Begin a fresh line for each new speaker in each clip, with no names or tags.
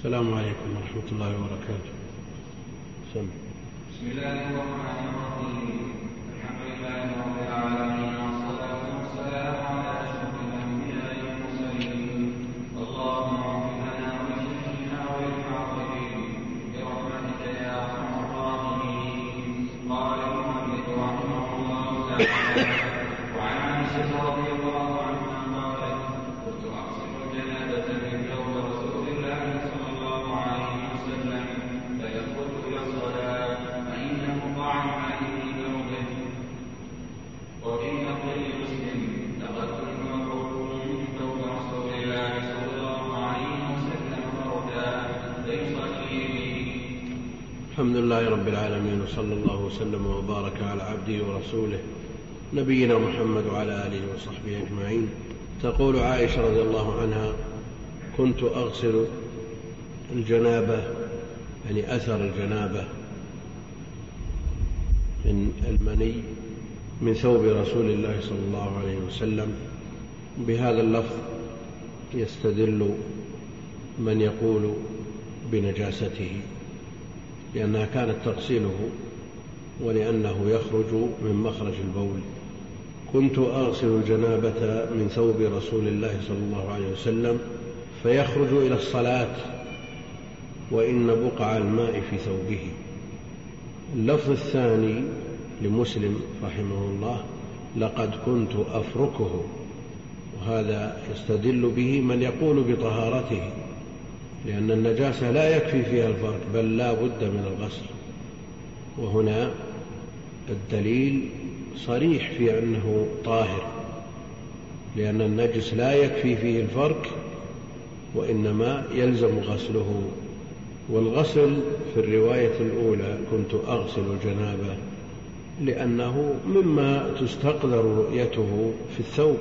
السلام عليكم ورحمة الله وبركاته سم.
بسم الله الرحمن الرحيم لله رب العالمين
وصلى الله وسلم وبارك على عبده ورسوله نبينا محمد وعلى آله وصحبه أجمعين. تقول عائشة رضي الله عنها كنت أغسل الجنابة يعني أثر الجنابة من المني من ثوب رسول الله صلى الله عليه وسلم. بهذا اللفظ يستدل من يقول بنجاسته. لأنها كانت تغسله ولأنه يخرج من مخرج البول. كنت أغسل الجنابة من ثوب رسول الله صلى الله عليه وسلم فيخرج إلى الصلاة وإن بقع الماء في ثوبه. اللفظ الثاني لمسلم رحمه الله لقد كنت أفركه وهذا يستدل به من يقول بطهارته. لأن النجاسة لا يكفي فيها الفرك بل لا بد من الغسل. وهنا الدليل صريح في أنه طاهر لأن النجس لا يكفي فيه الفرك وإنما يلزم غسله. والغسل في الرواية الأولى كنت أغسل الجنابة لأنه مما تستقدر رؤيته في الثوب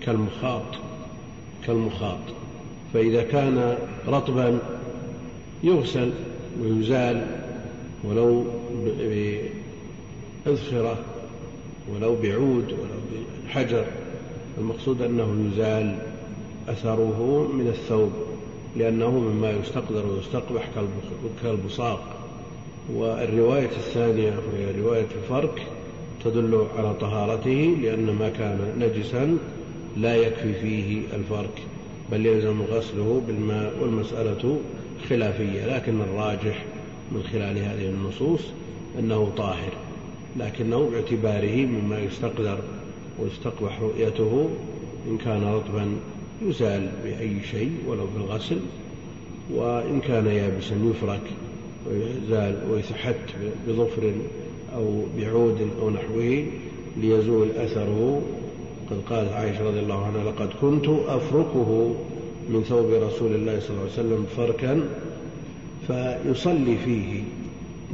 كالمخاط كالمخاط. فإذا كان رطبا يغسل ويزال ولو بإذخرة ولو بعود ولو بحجر المقصود أنه يزال أثره من الثوب لأنه مما يستقدر ويستقبح كالبصاق. والرواية الثانية وهي رواية الفرك تدل على طهارته لأن ما كان نجسا لا يكفي فيه الفرك بل يلزم غسله بالماء والمسألة خلافية لكن الراجح من خلال هذه النصوص أنه طاهر لكنه باعتباره مما يستقدر ويستقبح رؤيته إن كان رطبا يزال بأي شيء ولو بالغسل وإن كان يابسا يفرك ويزال ويتحت بظفر أو بعود أو نحوه ليزول أثره قد قالت عائشة رضي الله عنها لقد كنت أفركه من ثوب رسول الله صلى الله عليه وسلم فركا فيصلي فيه.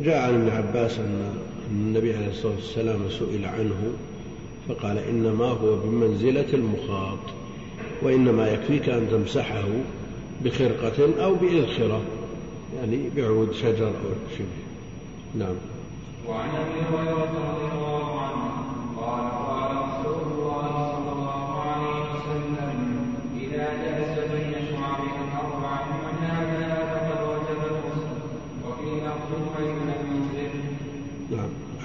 جاء عن ابن عباس أن النبي عليه الصلاة والسلام سئل عنه فقال إنما هو بمنزلة المخاط وإنما يكفيك أن تمسحه بخرقة أو بإذخرة يعني بعود شجر أو شبه نعم.
وعن أبي هريرة رضي الله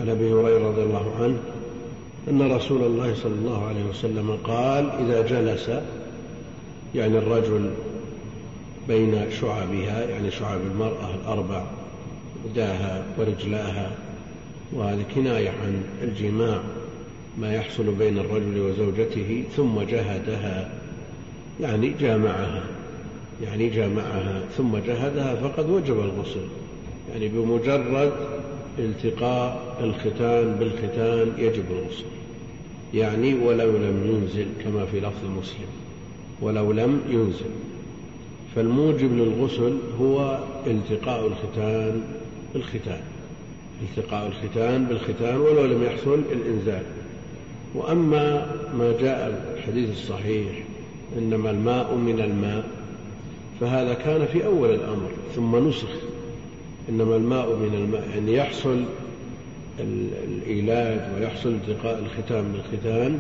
عن أبي هريرة رضي الله عنه أن رسول الله صلى الله عليه وسلم قال إذا جلس يعني الرجل بين شعبها يعني شعب المرأة الأربع يداها ورجلاها وهذه كناية عن الجماع ما يحصل بين الرجل وزوجته ثم جهدها يعني جامعها يعني جامعها ثم جهدها فقد وجب الغسل يعني بمجرد التقاء الختان بالختان يجب الغسل يعني ولو لم ينزل كما في لفظ مسلم ولو لم ينزل. فالموجب للغسل هو التقاء الختان بالختان. التقاء الختان بالختان ولو لم يحصل الإنزال. وأما ما جاء الحديث الصحيح إنما الماء من الماء فهذا كان في أول الأمر ثم نسخ. إنما الماء من الماء يعني يحصل الإيلاج ويحصل التقاء الختان بالختان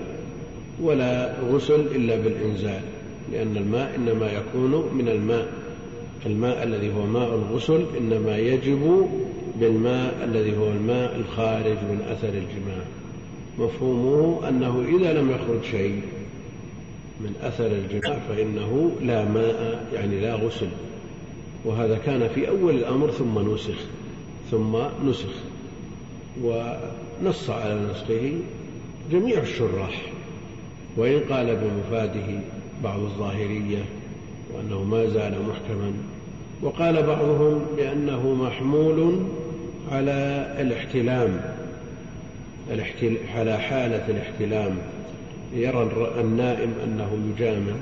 ولا غسل إلا بالإنزال لأن الماء إنما يكون من الماء. الماء الذي هو ماء الغسل إنما يجب بالماء الذي هو الماء الخارج من أثر الجماع. مفهومه أنه إذا لم يخرج شيء من أثر الجماع فإنه لا ماء يعني لا غسل. وهذا كان في أول الأمر ثم نسخ ثم نسخ ونص على نسخه جميع الشراح وإن قال بمفاده بعض الظاهرية وأنه ما زال محكما وقال بعضهم بأنه محمول على الاحتلام على حالة الاحتلام يرى النائم أنه يجامع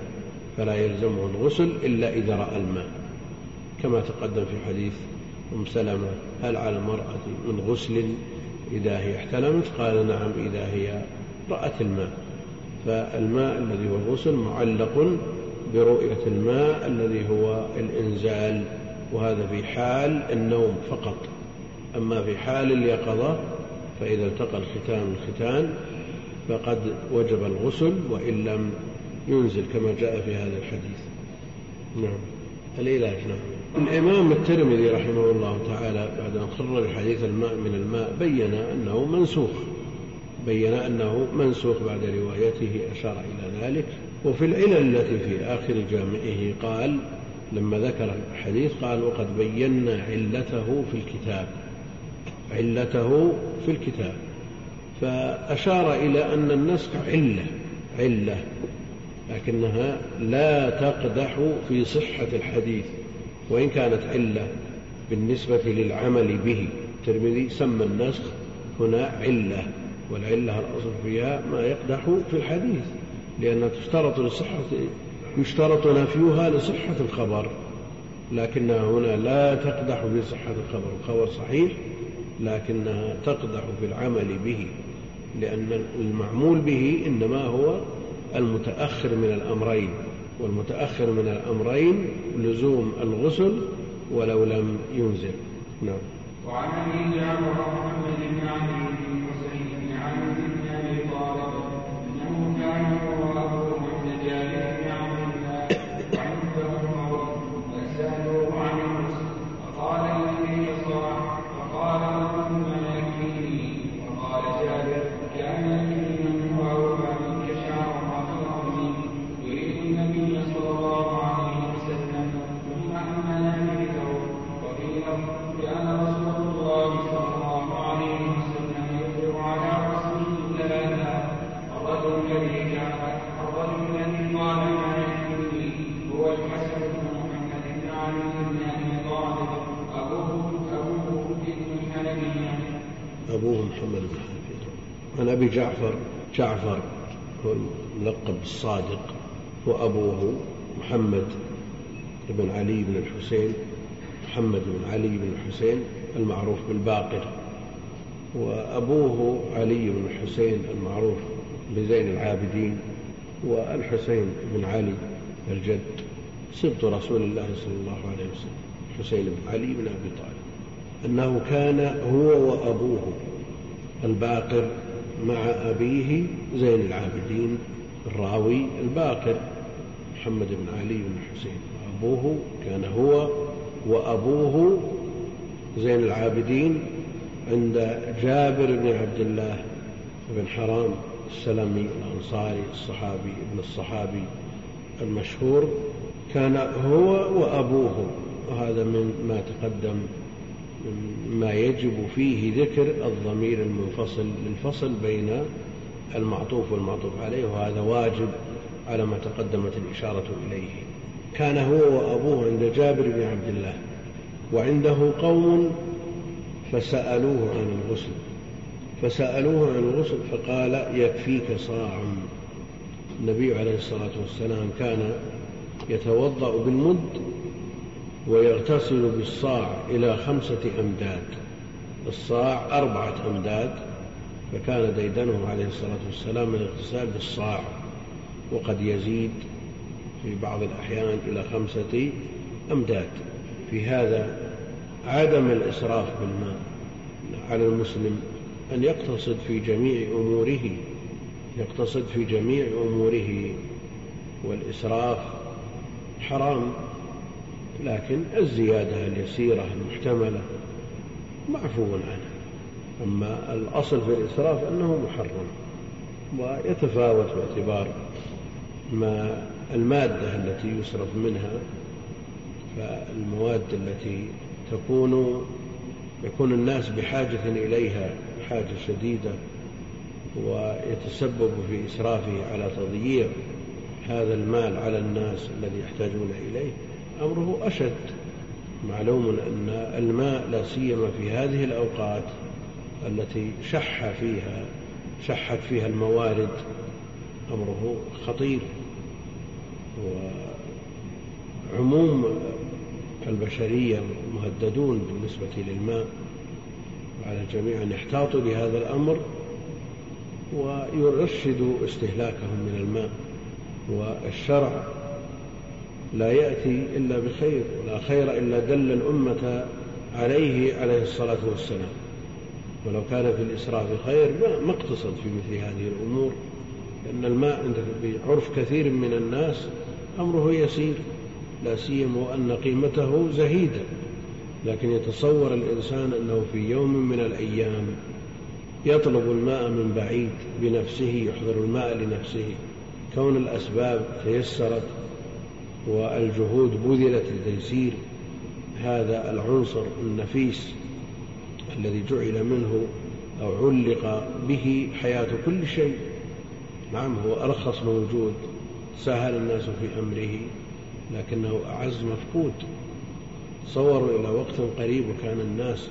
فلا يلزمه الغسل إلا إذا رأى الماء. كما تقدم في حديث أم سلمة هل على المرأة من غسل إذا هي احتلمت؟ قال نعم إذا هي رأت الماء. فالماء الذي هو الغسل معلق برؤية الماء الذي هو الإنزال وهذا في حال النوم فقط. أما في حال اليقظة فإذا التقى الختان الختان فقد وجب الغسل وإن لم ينزل كما جاء في هذا الحديث. نعم. العلاج نعم. الإمام الترمذي رحمه الله تعالى بعد أن خرج حديث الماء من الماء بين أنه منسوخ بين أنه منسوخ بعد روايته أشار إلى ذلك. وفي العلل التي في آخر جامعه قال لما ذكر الحديث قال وقد بينا علته في الكتاب علته في الكتاب. فأشار إلى أن النسخ علة علة لكنها لا تقدح في صحة الحديث. وإن كانت علة بالنسبة للعمل به. الترمذي سمى النسخ هنا علة والعلة الأصل فيها ما يقدح في الحديث لأنها تشترط لصحة يشترط نفيها لصحة الخبر لكنها هنا لا تقدح في صحة الخبر الخبر صحيح لكنها تقدح في العمل به لأن المعمول به إنما هو المتأخر من الأمرين. والمتأخر من الأمرين لزوم الغسل ولو لم ينزل. نعم.
وعن أبي جعفر محمد بن علي بن حسين بن علي بن أبي طالب إنه كان هو أبو عند جابر
أبي جعفر جعفر هو الملقب بالصادق وأبوه محمد بن علي بن الحسين محمد بن علي بن الحسين المعروف بالباقر. وأبوه علي بن الحسين المعروف بزين العابدين والحسين بن علي الجد. سبط رسول الله صلى الله عليه وسلم الحسين بن علي بن أبي طالب. أنه كان هو وأبوه الباقر مع أبيه زين العابدين الراوي الباقر محمد بن علي بن الحسين أبوه كان هو وأبوه زين العابدين عند جابر بن عبد الله بن حرام السلمي الأنصاري الصحابي ابن الصحابي المشهور. كان هو وأبوه وهذا من ما تقدم ما يجب فيه ذكر الضمير المنفصل للفصل بين المعطوف والمعطوف عليه وهذا واجب على ما تقدمت الإشارة إليه. كان هو وأبوه عند جابر بن عبد الله وعنده قوم فسألوه عن الغسل. فسألوه عن الغسل فقال يكفيك صاع. النبي عليه الصلاة والسلام كان يتوضأ بالمد ويغتسل بالصاع إلى خمسة أمداد. الصاع أربعة أمداد فكان ديدنه عليه الصلاة والسلام الاغتسال بالصاع. وقد يزيد في بعض الأحيان إلى خمسة أمداد. في هذا عدم الإسراف بالماء. على المسلم أن يقتصد في جميع أموره يقتصد في جميع أموره والإسراف حرام. لكن الزيادة اليسيرة المحتملة معفو عنها. أما الأصل في الإسراف أنه محرم ويتفاوت باعتبار ما المادة التي يصرف منها فالمواد التي تكون يكون الناس بحاجة إليها حاجة شديدة ويتسبب في إسرافه على تضييع هذا المال على الناس الذي يحتاجون إليه أمره أشد. معلوم أن الماء لا سيما في هذه الأوقات التي شح فيها شحت فيها الموارد أمره خطير. وعموم البشرية مهددون بالنسبة للماء على الجميع أن يحتاطوا بهذا الأمر ويرشدوا استهلاكهم من الماء. والشرع لا يأتي إلا بخير ولا خير إلا دل الأمة عليه عليه الصلاة والسلام. ولو كان في الإسراف خير ما اقتصد في مثل هذه الأمور لأن الماء عند بعرف كثير من الناس أمره يسير لا سيما وأن قيمته زهيدة. لكن يتصور الإنسان أنه في يوم من الأيام يطلب الماء من بعيد بنفسه يحضر الماء لنفسه. كون الأسباب تيسرت والجهود بذلت لتيسير هذا العنصر النفيس الذي جعل منه أو علق به حياة كل شيء. نعم هو أرخص موجود سهل الناس في أمره لكنه أعز مفقود. تصوروا إلى وقت قريب وكان الناس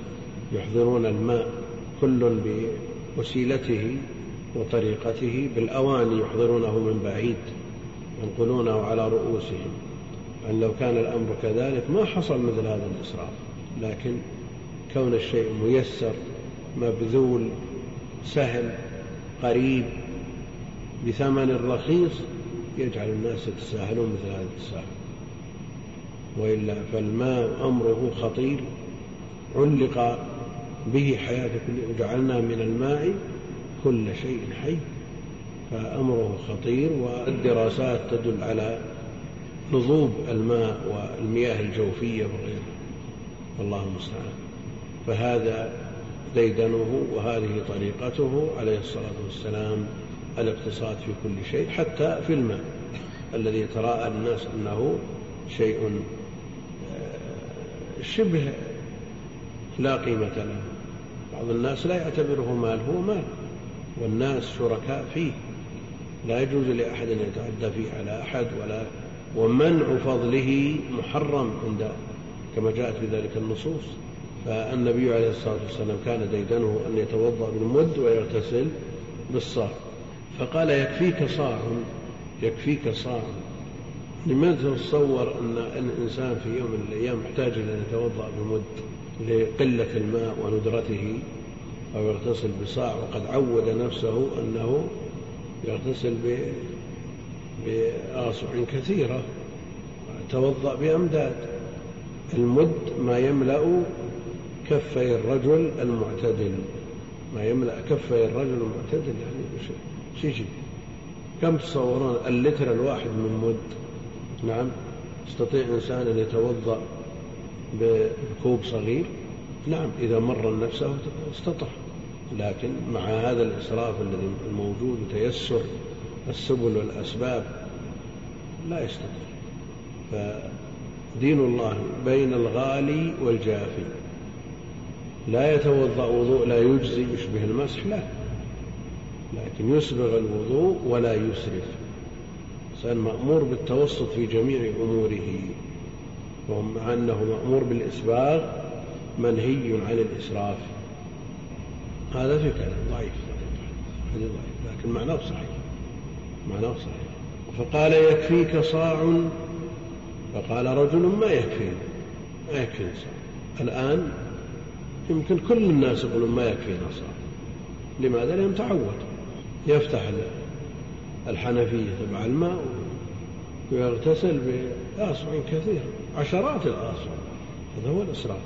يحضرون الماء كل بوسيلته وطريقته بالأواني يحضرونه من بعيد. ينقلونه على رؤوسهم. أن لو كان الأمر كذلك ما حصل مثل هذا الإسراف لكن كون الشيء ميسر مبذول سهل قريب بثمن رخيص يجعل الناس يتساهلون مثل هذا التساهل وإلا فالماء أمره خطير علق به حياة كل وجعلنا من الماء كل شيء حي. فأمره خطير والدراسات تدل على نضوب الماء والمياه الجوفية وغيرها والله المستعان. فهذا ديدنه وهذه طريقته عليه الصلاة والسلام الاقتصاد في كل شيء حتى في الماء. الذي يتراءى الناس أنه شيء آه، شبه لا قيمة له. بعض الناس لا يعتبره مال هو مال. والناس شركاء فيه. لا يجوز لأحد أن يتعدى فيه على أحد ولا ومنع فضله محرم عند كما جاءت في ذلك النصوص. فالنبي عليه الصلاة والسلام كان ديدنه أن يتوضأ بالمد ويغتسل بالصاع. فقال يكفيك صاع يكفيك صاع. لماذا تتصور أن الإنسان في يوم من الأيام محتاج إلى أن يتوضأ بمد لقلة الماء وندرته أو يغتسل بصاع؟ وقد عود نفسه أنه يغتسل بآصع كثيرة توضأ بأمداد. المد ما يملأ كفي الرجل المعتدل. ما يملأ كفي الرجل المعتدل يعني شيء كم تصورون اللتر الواحد من مد؟ نعم. يستطيع إنسان أن يتوضأ بكوب صغير؟ نعم. إذا مر نفسه استطاع. لكن مع هذا الإسراف الذي الموجود وتيسر السبل والأسباب لا يستطيع. فدين الله بين الغالي والجافي. لا يتوضأ وضوء لا يجزي يشبه المسح لا. لكن يسبغ الوضوء ولا يسرف. الإنسان مأمور بالتوسط في جميع أموره. ومع أنه مأمور بالإسباغ منهي عن الإسراف. هذا في كلام ضعيف. ضعيف لكن معناه صحيح. معناه صحيح. فقال يكفيك صاع؟ فقال رجل ما يكفيني ما يكفيني صاع. الآن يمكن كل الناس يقولون ما يكفينا صاع. لماذا؟ لأنه تعود. يفتح الحنفية تبع الماء ويغتسل بآصع كثير. عشرات الآصع. هذا هو الإسراف.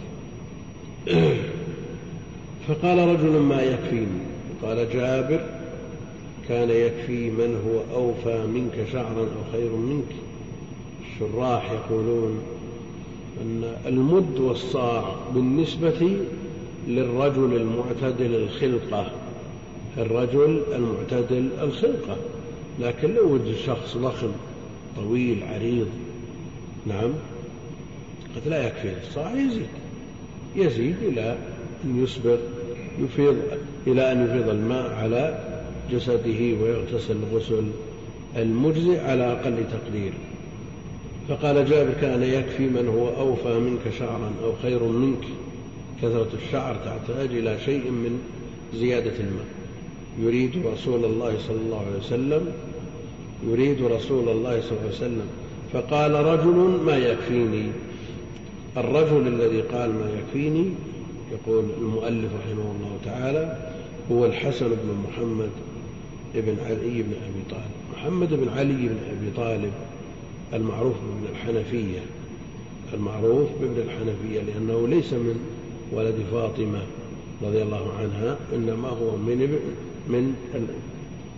فقال رجل ما يكفيني قال جابر كان يكفي من هو أوفى منك شعرا أو خير منك. الشراح يقولون أن المد والصاع بالنسبة للرجل المعتدل الخلقة الرجل المعتدل الخلقة. لكن لو وجد شخص ضخم طويل عريض نعم قد لا يكفي الصاع يزيد يزيد إلى أن يسبغ يفيض إلى أن يفيض الماء على جسده ويغتسل غسل المجزئ على أقل تقدير. فقال جابر كان يكفي من هو أوفى منك شعرا أو خير منك كثرة الشعر تحتاج إلى شيء من زيادة الماء. يريد رسول الله صلى الله عليه وسلم يريد رسول الله صلى الله عليه وسلم. فقال رجل ما يكفيني؟ الرجل الذي قال ما يكفيني يقول المؤلف رحمه الله تعالى هو الحسن بن محمد بن علي بن أبي طالب. محمد بن علي بن أبي طالب المعروف بابن الحنفية المعروف بابن الحنفية لأنه ليس من ولد فاطمة رضي الله عنها إنما هو من من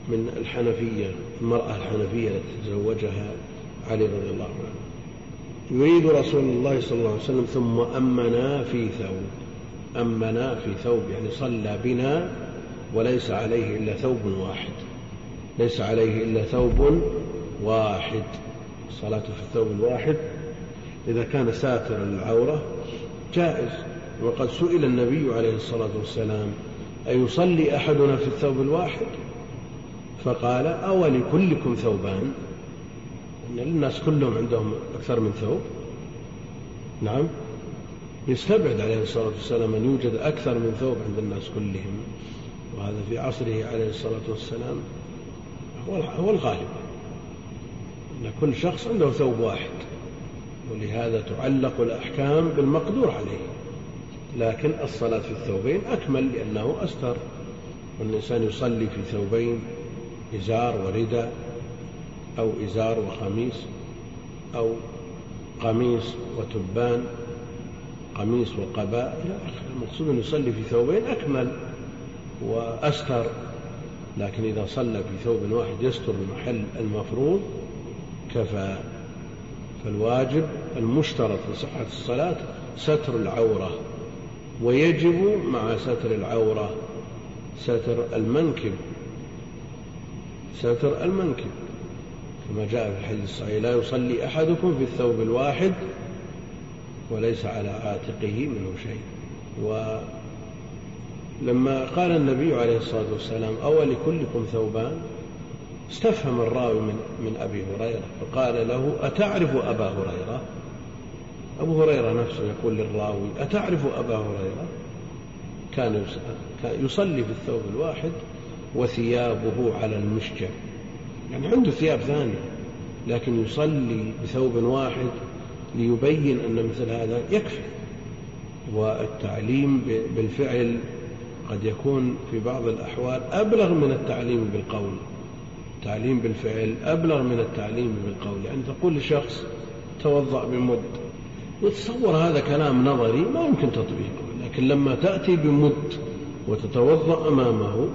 من الحنفية المرأة الحنفية التي تزوجها علي رضي الله عنه. يريد رسول الله صلى الله عليه وسلم ثم أمنا في ثوب. أمنا في ثوب يعني صلى بنا وليس عليه إلا ثوب واحد. ليس عليه إلا ثوب واحد. الصلاة في الثوب الواحد. إذا كان ساترا للعورة جائز. وقد سئل النبي عليه الصلاة والسلام أيصلي أحدنا في الثوب الواحد؟ فقال أولكلكم ثوبان. أن الناس كلهم عندهم أكثر من ثوب. نعم. يستبعد عليه الصلاة والسلام أن يوجد أكثر من ثوب عند الناس كلهم وهذا في عصره عليه الصلاة والسلام هو الغالب. أن كل شخص عنده ثوب واحد ولهذا تعلق الأحكام بالمقدور عليه. لكن الصلاة في الثوبين أكمل لأنه أستر. والإنسان يصلي في ثوبين إزار ورداء أو إزار وقميص أو قميص وتبان. قميص وقباء إلى آخره. المقصود أن يصلي في ثوبين أكمل وأستر. لكن إذا صلى في ثوب واحد يستر المحل المفروض كفى. فالواجب المشترط لصحة الصلاة ستر العورة. ويجب مع ستر العورة ستر المنكب. ستر المنكب. كما جاء في الحديث الصحيح لا يصلي أحدكم في الثوب الواحد وليس على عاتقه منه شيء. ولما قال النبي عليه الصلاة والسلام أول كلكم ثوبان استفهم الراوي من, من أبي هريرة فقال له أتعرف أبا هريرة؟ أبو هريرة نفسه يقول للراوي أتعرف أبا هريرة؟ كان يصلي في الثوب الواحد وثيابه على المشجع. يعني عنده ثياب ثانية لكن يصلي بثوب واحد ليبين أن مثل هذا يكفي. والتعليم بالفعل قد يكون في بعض الأحوال أبلغ من التعليم بالقول. التعليم بالفعل أبلغ من التعليم بالقول. يعني تقول لشخص توضأ بمد وتصور هذا كلام نظري ما يمكن تطبيقه لكن لما تأتي بمد وتتوضأ أمامه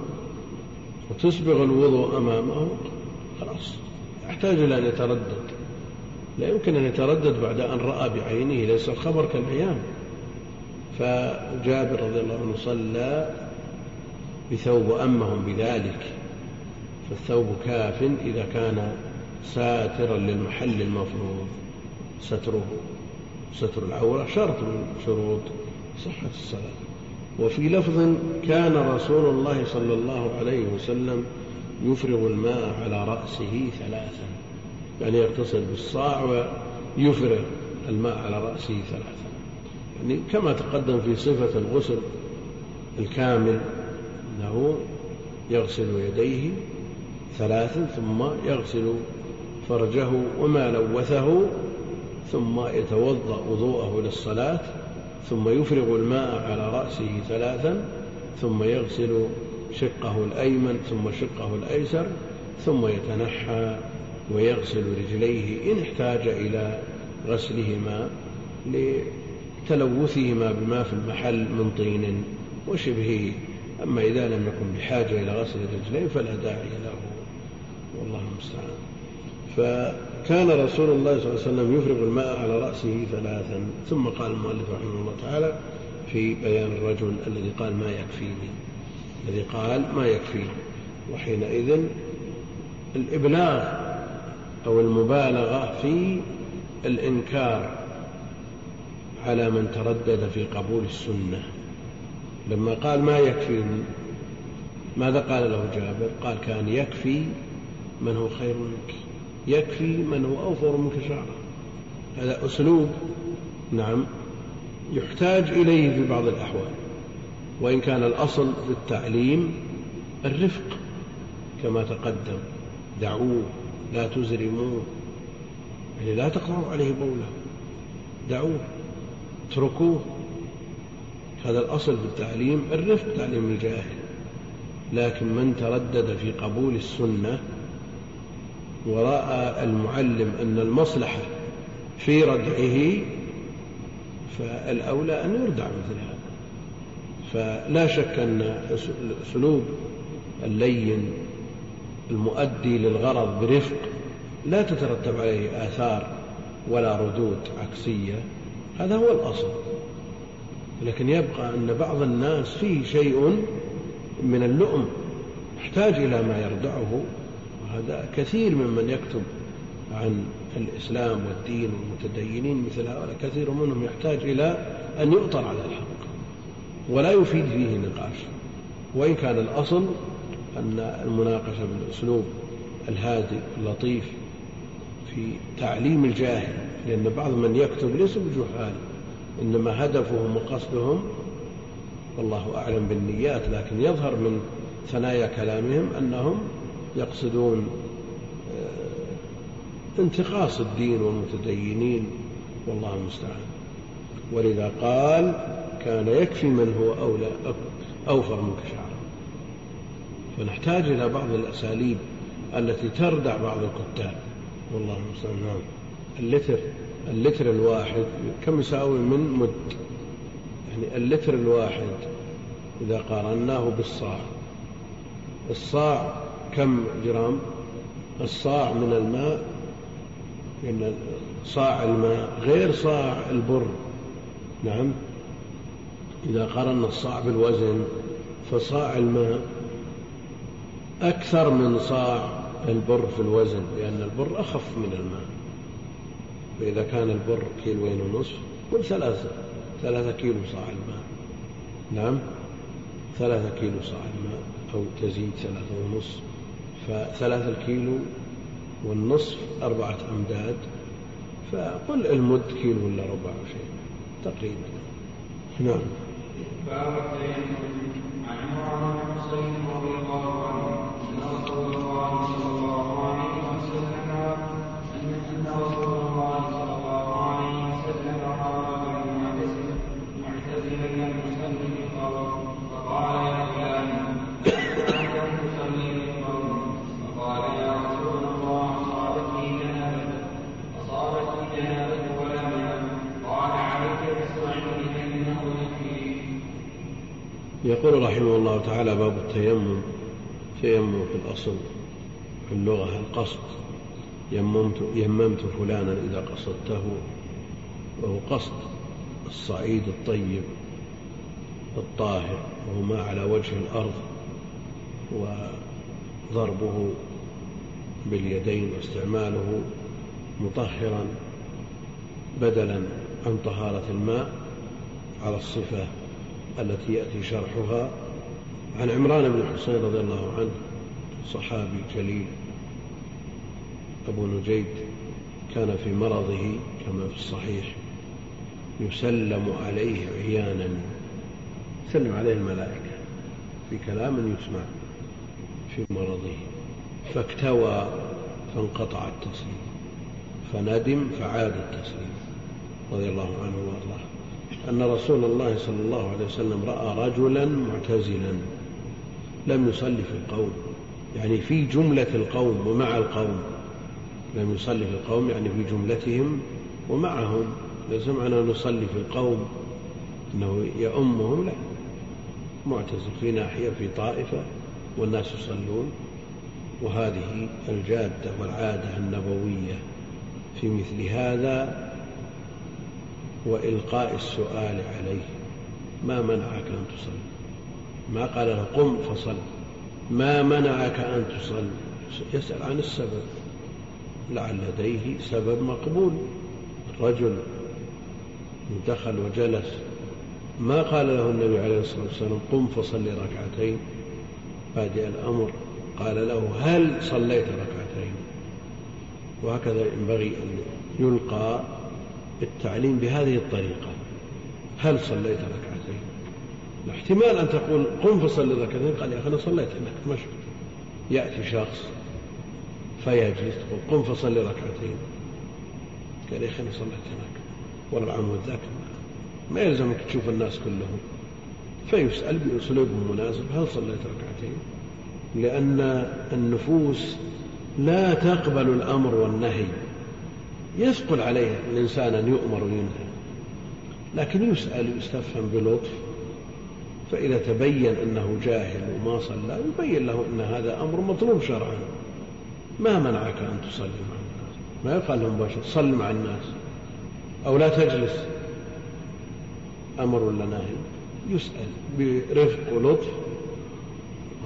وتسبغ الوضوء أمامه خلاص يحتاج إلى أن يتردد. لا يمكن أن يتردد بعد أن رأى بعينه ليس الخبر كالعيان فجابر رضي الله عنه صلى بثوب أمهم بذلك فالثوب كاف إذا كان ساترا للمحل المفروض. ستره ستر العورة شرط من شروط صحة الصلاة. وفي لفظ كان رسول الله صلى الله عليه وسلم يفرغ الماء على رأسه ثلاثا. يعني يغتسل بالصاع ويفرغ الماء على رأسه ثلاثا يعني كما تقدم في صفة الغسل الكامل أنه يغسل يديه ثلاثا ثم يغسل فرجه وما لوثه ثم يتوضأ وضوءه للصلاة ثم يفرغ الماء على رأسه ثلاثا ثم يغسل شقه الأيمن ثم شقه الأيسر ثم يتنحى ويغسل رجليه إن احتاج إلى غسلهما لتلوثهما بما في المحل من طين وشبهه. أما إذا لم يكن بحاجة إلى غسل الرجلين فلا داعي له. والله المستعان. كان رسول الله صلى الله عليه وسلم يفرغ الماء على رأسه ثلاثا. ثم قال المؤلف رحمه الله تعالى في بيان الرجل الذي قال ما يكفيني. الذي قال ما يكفيني. وحينئذ الإبلاغ أو المبالغة في الإنكار على من تردد في قبول السنة. لما قال ما يكفيني ماذا قال له جابر؟ قال كان يكفي من هو خير منك يكفي من هو أوفر منك شعرا. هذا أسلوب نعم يحتاج إليه في بعض الأحوال. وإن كان الأصل في التعليم الرفق كما تقدم دعوه لا تزرموه يعني لا تقرأوا عليه بوله دعوه. اتركوه. هذا الأصل في التعليم الرفق تعليم الجاهل. لكن من تردد في قبول السنة ورأى المعلم أن المصلحة في ردعه فالأولى أن يردع مثل هذا. فلا شك أن أسلوب اللين المؤدي للغرض برفق لا تترتب عليه آثار ولا ردود عكسية. هذا هو الأصل. لكن يبقى أن بعض الناس فيه شيء من اللؤم يحتاج إلى ما يردعه وهذا كثير ممن يكتب عن الإسلام والدين والمتدينين مثل هؤلاء كثير منهم يحتاج إلى أن يؤطر على الحق ولا يفيد فيه نقاش. وإن كان الأصل أن المناقشة بالأسلوب الهادئ اللطيف في تعليم الجاهل لأن بعض من يكتب ليس بجهال إنما هدفهم وقصدهم والله أعلم بالنيات لكن يظهر من ثنايا كلامهم أنهم يقصدون آه، انتقاص الدين والمتدينين والله المستعان. ولذا قال كان يكفي من هو أولى أوفر منك شعرا. فنحتاج إلى بعض الأساليب التي تردع بعض الكتاب. والله المستعان. نعم. اللتر اللتر الواحد كم يساوي من مد؟ يعني اللتر الواحد إذا قارناه بالصاع. الصاع كم جرام؟ الصاع من الماء إن صاع الماء غير صاع البر. نعم. إذا قارنا الصاع بالوزن فصاع الماء أكثر من صاع البر في الوزن لأن البر أخف من الماء. فإذا كان البر كيلوين ونصف قل ثلاثة ثلاثة كيلو صاع الماء. نعم ثلاثة كيلو صاع الماء أو تزيد ثلاثة ونصف. فثلاثة الكيلو والنصف أربعة أمداد. فقل المد كيلو ولا ربع شيء تقريبا. نعم. باب عن عمران بن حسين رضي الله يقول رحمه الله تعالى باب التيمم تيمم في الأصل في اللغة القصد يممت, يممت فلانا إذا قصدته وهو قصد الصعيد الطيب الطاهر وهو ما على وجه الأرض وضربه باليدين واستعماله مطهرا بدلا عن طهارة الماء على الصفة. التي يأتي شرحها عن عمران بن حسين رضي الله عنه صحابي جليل. أبو نجيد كان في مرضه كما في الصحيح يسلم عليه عيانا سلم عليه الملائكة في كلام يسمع في مرضه. فاكتوى فانقطع التسليم فندم فعاد التسليم رضي الله عنه وأرضاه. أن رسول الله صلى الله عليه وسلم رأى رجلا معتزلا لم يصلي في القوم يعني في جملة القوم ومع القوم. لم يصلي في القوم يعني في جملتهم ومعهم. ليس معنى نصلي في القوم أنه يؤمهم لا. معتزل في ناحية في طائفة والناس يصلون. وهذه الجادة والعادة النبوية في مثل هذا وإلقاء السؤال عليه. ما منعك أن تصلي؟ ما قال له قم فصل. ما منعك أن تصلي؟ يسأل عن السبب. لعل لديه سبب مقبول. رجل دخل وجلس. ما قال له النبي عليه الصلاة والسلام قم فصل ركعتين؟ بادئ الأمر. قال له هل صليت ركعتين؟ وهكذا ينبغي أن يلقى التعليم بهذه الطريقة. هل صليت ركعتين؟ احتمال أن تقول قم فصل ركعتين. قال يا أخي أنا صليت. هناك مشهد يأتي شخص فيجلس تقول قم فصل ركعتين. قال يا أخي أنا صليت هناك. والعمود ذاك ما يلزمك تشوف الناس كلهم. فيسأل بأسلوب مناسب. هل صليت ركعتين؟ لأن النفوس لا تقبل الأمر والنهي. يثقل عليه الإنسان أن يؤمر وينهى. لكن يسأل ويستفهم بلطف فإذا تبين أنه جاهل وما صلى يبين له أن هذا أمر مطلوب شرعا. ما منعك أن تصلي مع الناس؟ ما يقال له مباشرة صل مع الناس. أو لا تجلس. أمر ولا نهي؟ يسأل برفق ولطف.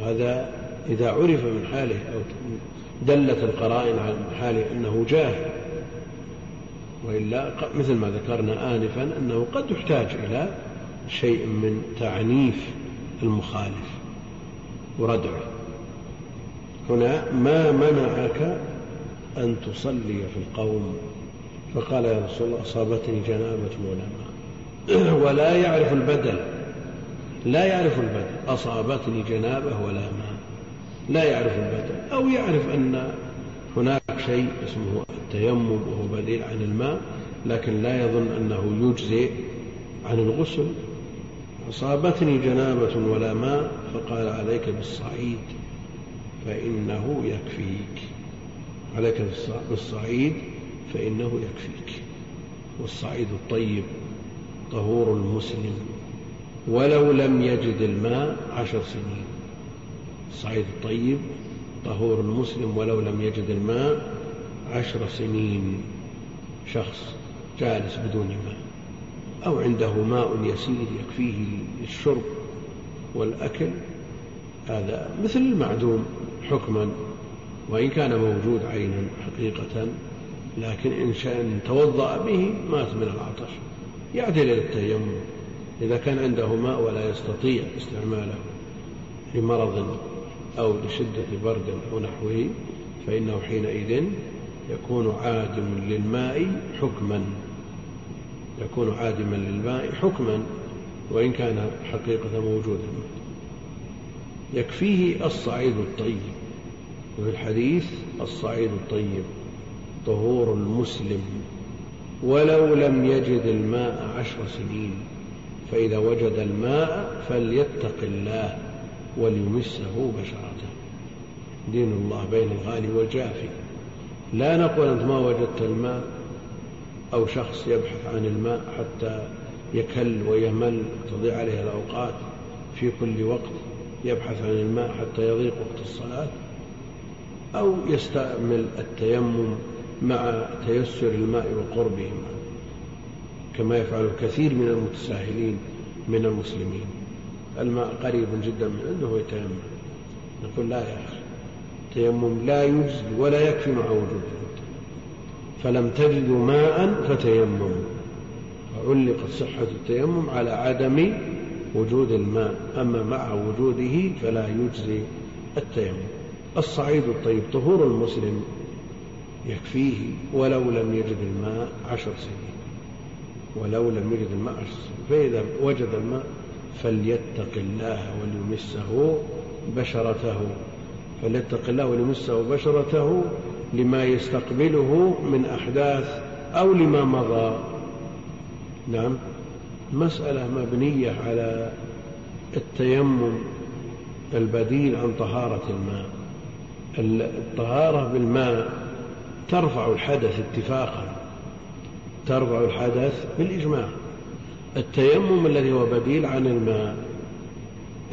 وهذا إذا عرف من حاله أو دلت القرائن على حاله أنه جاهل وإلا مثل ما ذكرنا آنفا أنه قد يحتاج إلى شيء من تعنيف المخالف وردعه. هنا ما منعك أن تصلي في القوم؟ فقال يا رسول الله أصابتني جنابة ولا ماء ولا يعرف البدل. لا يعرف البدل. أصابتني جنابة ولا ماء لا يعرف البدل. أو يعرف أن هناك شيء اسمه التيمم وهو بديل عن الماء لكن لا يظن أنه يجزئ عن الغسل. أصابتني جنابة ولا ماء فقال عليك بالصعيد فإنه يكفيك. عليك بالصعيد فإنه يكفيك. والصعيد الطيب طهور المسلم. ولو لم يجد الماء عشر سنين. الصعيد الطيب طهور المسلم ولو لم يجد الماء عشر سنين شخص جالس بدون ماء أو عنده ماء يسير يكفيه للشرب والأكل هذا مثل المعدوم حكما وإن كان موجود عينا حقيقة لكن إن شاء توضأ به مات من العطش. يعدل إلى التيمم إذا كان عنده ماء ولا يستطيع استعماله لمرض أو لشدة برد أو نحوه فإنه حينئذ يكون عادم للماء حكما. يكون عادما للماء حكما وإن كان حقيقة موجودا. يكفيه الصعيد الطيب. وفي الحديث الصعيد الطيب طهور المسلم ولو لم يجد الماء عشر سنين فإذا وجد الماء فليتق الله. وليمسه بشرته دين الله بين الغالي والجافي. لا نقول أنت ما وجدت الماء أو شخص يبحث عن الماء حتى يكل ويمل تضيع عليه الأوقات. في كل وقت يبحث عن الماء حتى يضيق وقت الصلاة. أو يستعمل التيمم مع تيسر الماء وقربه. كما يفعل الكثير من المتساهلين من المسلمين. الماء قريب جدا من عنده ويتيمم نقول لا يا أخي. التيمم لا يجزي ولا يكفي مع وجوده. فلم تجدوا ماء فتيمموا فعلقت صحة التيمم على عدم وجود الماء. أما مع وجوده فلا يجزي التيمم. الصعيد الطيب طهور المسلم يكفيه ولو لم يجد الماء عشر سنين. ولو لم يجد الماء عشر سنين. فإذا وجد الماء فليتق الله وليمسه بشرته. فليتق الله وليمسه بشرته لما يستقبله من أحداث أو لما مضى. نعم. مسألة مبنية على التيمم البديل عن طهارة الماء. الطهارة بالماء ترفع الحدث اتفاقا ترفع الحدث بالإجماع. التيمم الذي هو بديل عن الماء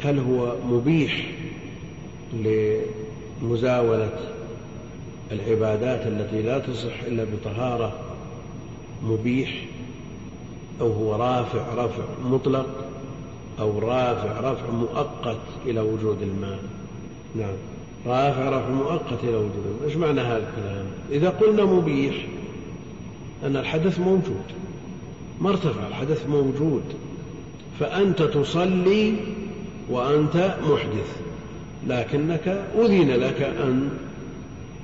هل هو مبيح لمزاولة العبادات التي لا تصح إلا بطهارة مبيح أو هو رافع رفع مطلق أو رافع رفع مؤقت إلى وجود الماء؟ نعم. رافع رفع مؤقت إلى وجود الماء. إيش معنى هذا الكلام؟ إذا قلنا مبيح أن الحدث موجود. ما ارتفع الحدث موجود. فأنت تصلي وأنت محدث لكنك أذن لك أن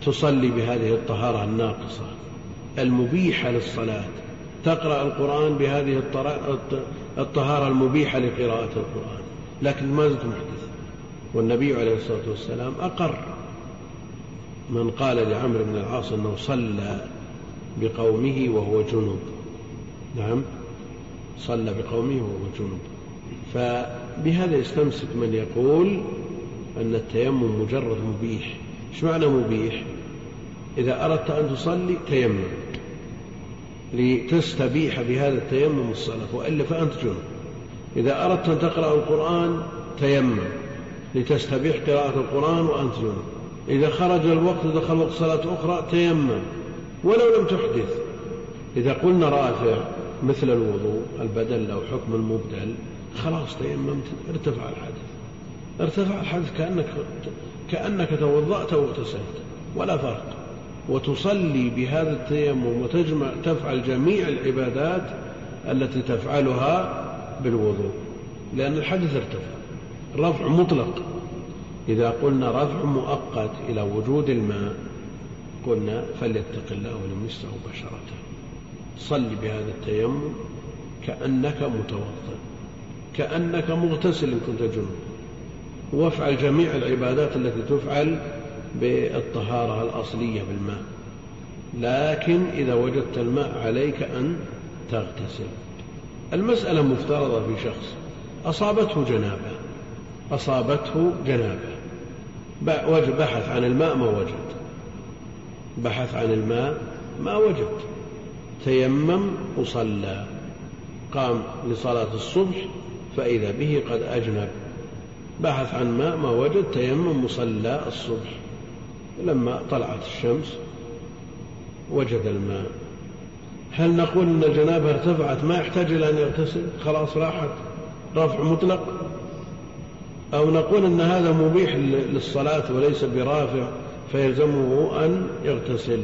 تصلي بهذه الطهارة الناقصة المبيحة للصلاة. تقرأ القرآن بهذه الطهارة المبيحة لقراءة القرآن لكن ما زلت محدث. والنبي عليه الصلاة والسلام أقر من قال لعمرو بن العاص أنه صلى بقومه وهو جنوب. نعم. صلى بقومه وهو جنوب فبهذا يستمسك من يقول أن التيمم مجرد مبيح. إيش معنى مبيح؟ إذا أردت أن تصلي تيمم. لتستبيح بهذا التيمم الصلاة وإلا فأنت جنب. إذا أردت أن تقرأ القرآن تيمم. لتستبيح قراءة القرآن وأنت جنب. إذا خرج الوقت ودخل وقت صلاة أخرى تيمم. ولو لم تحدث. إذا قلنا رافع مثل الوضوء البدل أو حكم المبدل خلاص تيممت ارتفع الحدث. ارتفع الحدث كأنك كأنك توضأت واغتسلت ولا فرق. وتصلي بهذا التيمم وتجمع تفعل جميع العبادات التي تفعلها بالوضوء لأن الحدث ارتفع. رفع مطلق. إذا قلنا رفع مؤقت إلى وجود الماء قلنا فليتق الله ولمسه بشرته. صل بهذا التيمم كأنك متوضا كأنك مغتسل إن كنت جنوب وافعل جميع العبادات التي تفعل بالطهارة الأصلية بالماء. لكن إذا وجدت الماء عليك أن تغتسل. المسألة مفترضة في شخص. أصابته جنابة. أصابته جنابة. بحث عن الماء ما وجد. بحث عن الماء ما وجد. تيمم وصلى. قام لصلاة الصبح فإذا به قد أجنب. بحث عن ماء ما وجد تيمم مصلى الصبح. لما طلعت الشمس وجد الماء. هل نقول إن الجنابة ارتفعت؟ ما يحتاج إلى أن يغتسل. خلاص راحت. رفع مطلق. أو نقول إن هذا مبيح للصلاة وليس برافع فيلزمه أن يغتسل.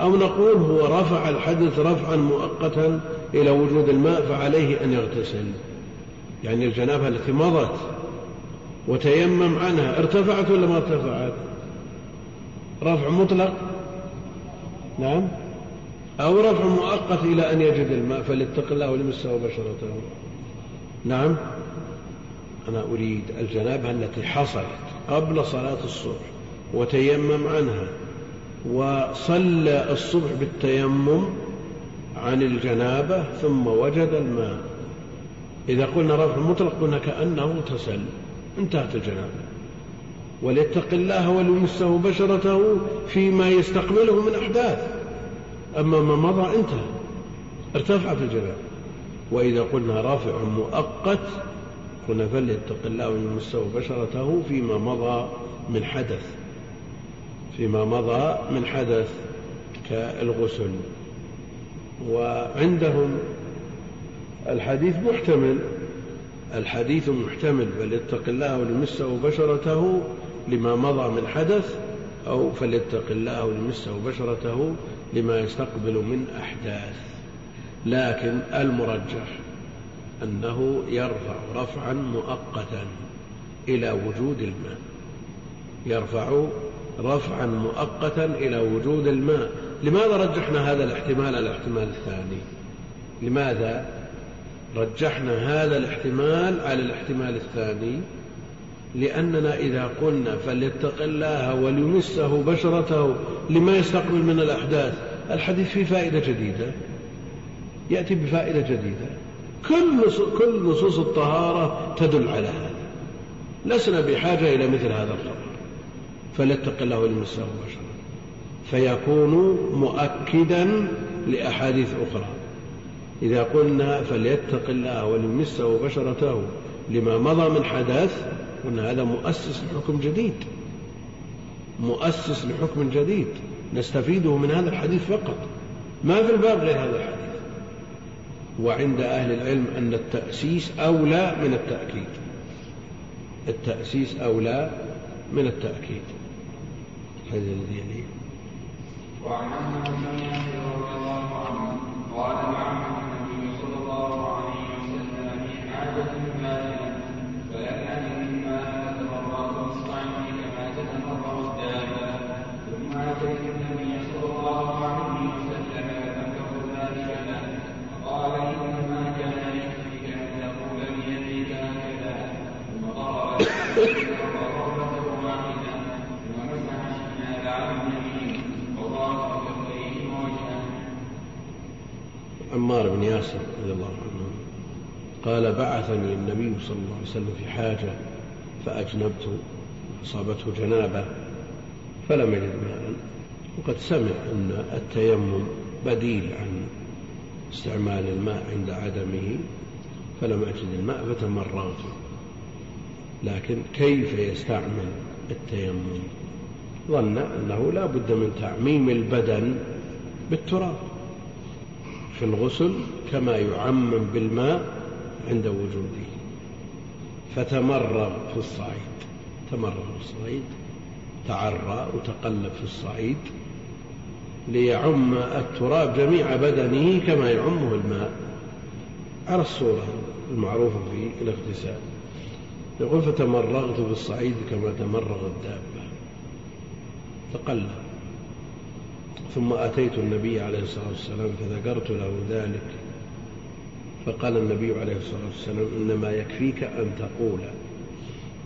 أو نقول هو رفع الحدث رفعا مؤقتا إلى وجود الماء فعليه أن يغتسل؟ يعني الجنابة التي مضت وتيمم عنها ارتفعت ولا ما ارتفعت؟ رفع مطلق؟ نعم. أو رفع مؤقت إلى أن يجد الماء فليتق الله ولمسه بشرته. نعم. أنا أريد الجنابة التي حصلت قبل صلاة الصبح وتيمم عنها. وصلى الصبح بالتيمم عن الجنابة ثم وجد الماء. إذا قلنا رفع مطلق قلنا كأنه اغتسل انتهت الجنابة. وليتق الله وليمسه بشرته فيما يستقبله من أحداث. أما ما مضى انتهى. ارتفعت الجنابة. وإذا قلنا رافع مؤقت قلنا فليتق الله وليمسه بشرته فيما مضى من حدث. فيما مضى من حدث كالغسل. وعندهم الحديث محتمل الحديث محتمل فليتق الله وليمسه بشرته لما مضى من حدث أو فليتق الله وليمسه بشرته لما يستقبل من أحداث. لكن المرجح أنه يرفع رفعا مؤقتا إلى وجود الماء. يرفع رفعا مؤقتا إلى وجود الماء. لماذا رجحنا هذا الاحتمال؟ على الاحتمال الثاني. لماذا رجحنا هذا الاحتمال على الاحتمال الثاني؟ لأننا إذا قلنا فليتق الله وليمسه بشرته لما يستقبل من الأحداث الحديث فيه فائدة جديدة. يأتي بفائدة جديدة. كل كل نصوص الطهارة تدل على هذا. لسنا بحاجة إلى مثل هذا الخبر فليتق الله وليمسه بشرته فيكون مؤكدا لأحاديث أخرى. إذا قلنا فليتق الله وليمسه بشرته لما مضى من حدث قلنا هذا مؤسس لحكم جديد. مؤسس لحكم جديد. نستفيده من هذا الحديث فقط. ما في الباب غير هذا الحديث. وعند أهل العلم أن التأسيس أولى من التأكيد. التأسيس أولى من التأكيد. هذا يليه
وعن انس بن رضي الله عنه قال مع
ياسر رضي الله عنه قال بعثني النبي صلى الله عليه وسلم في حاجة فأجنبت أصابته جنابة فلم يجد ماء وقد سمع أن التيمم بديل عن استعمال الماء عند عدمه فلم أجد الماء فتمرغت لكن كيف يستعمل التيمم؟ ظن أنه لا بد من تعميم البدن بالتراب في الغسل كما يعمم بالماء عند وجوده. فتمرغ في الصعيد. تمرغ في الصعيد تعرى وتقلب في الصعيد ليعم التراب جميع بدنه كما يعمه الماء. على الصورة المعروفة في الاغتسال. يقول فتمرغت في الصعيد كما تمرغ الدابة. تقلب. ثم أتيت النبي عليه الصلاة والسلام فذكرت له ذلك. فقال النبي عليه الصلاة والسلام إنما يكفيك أن تقول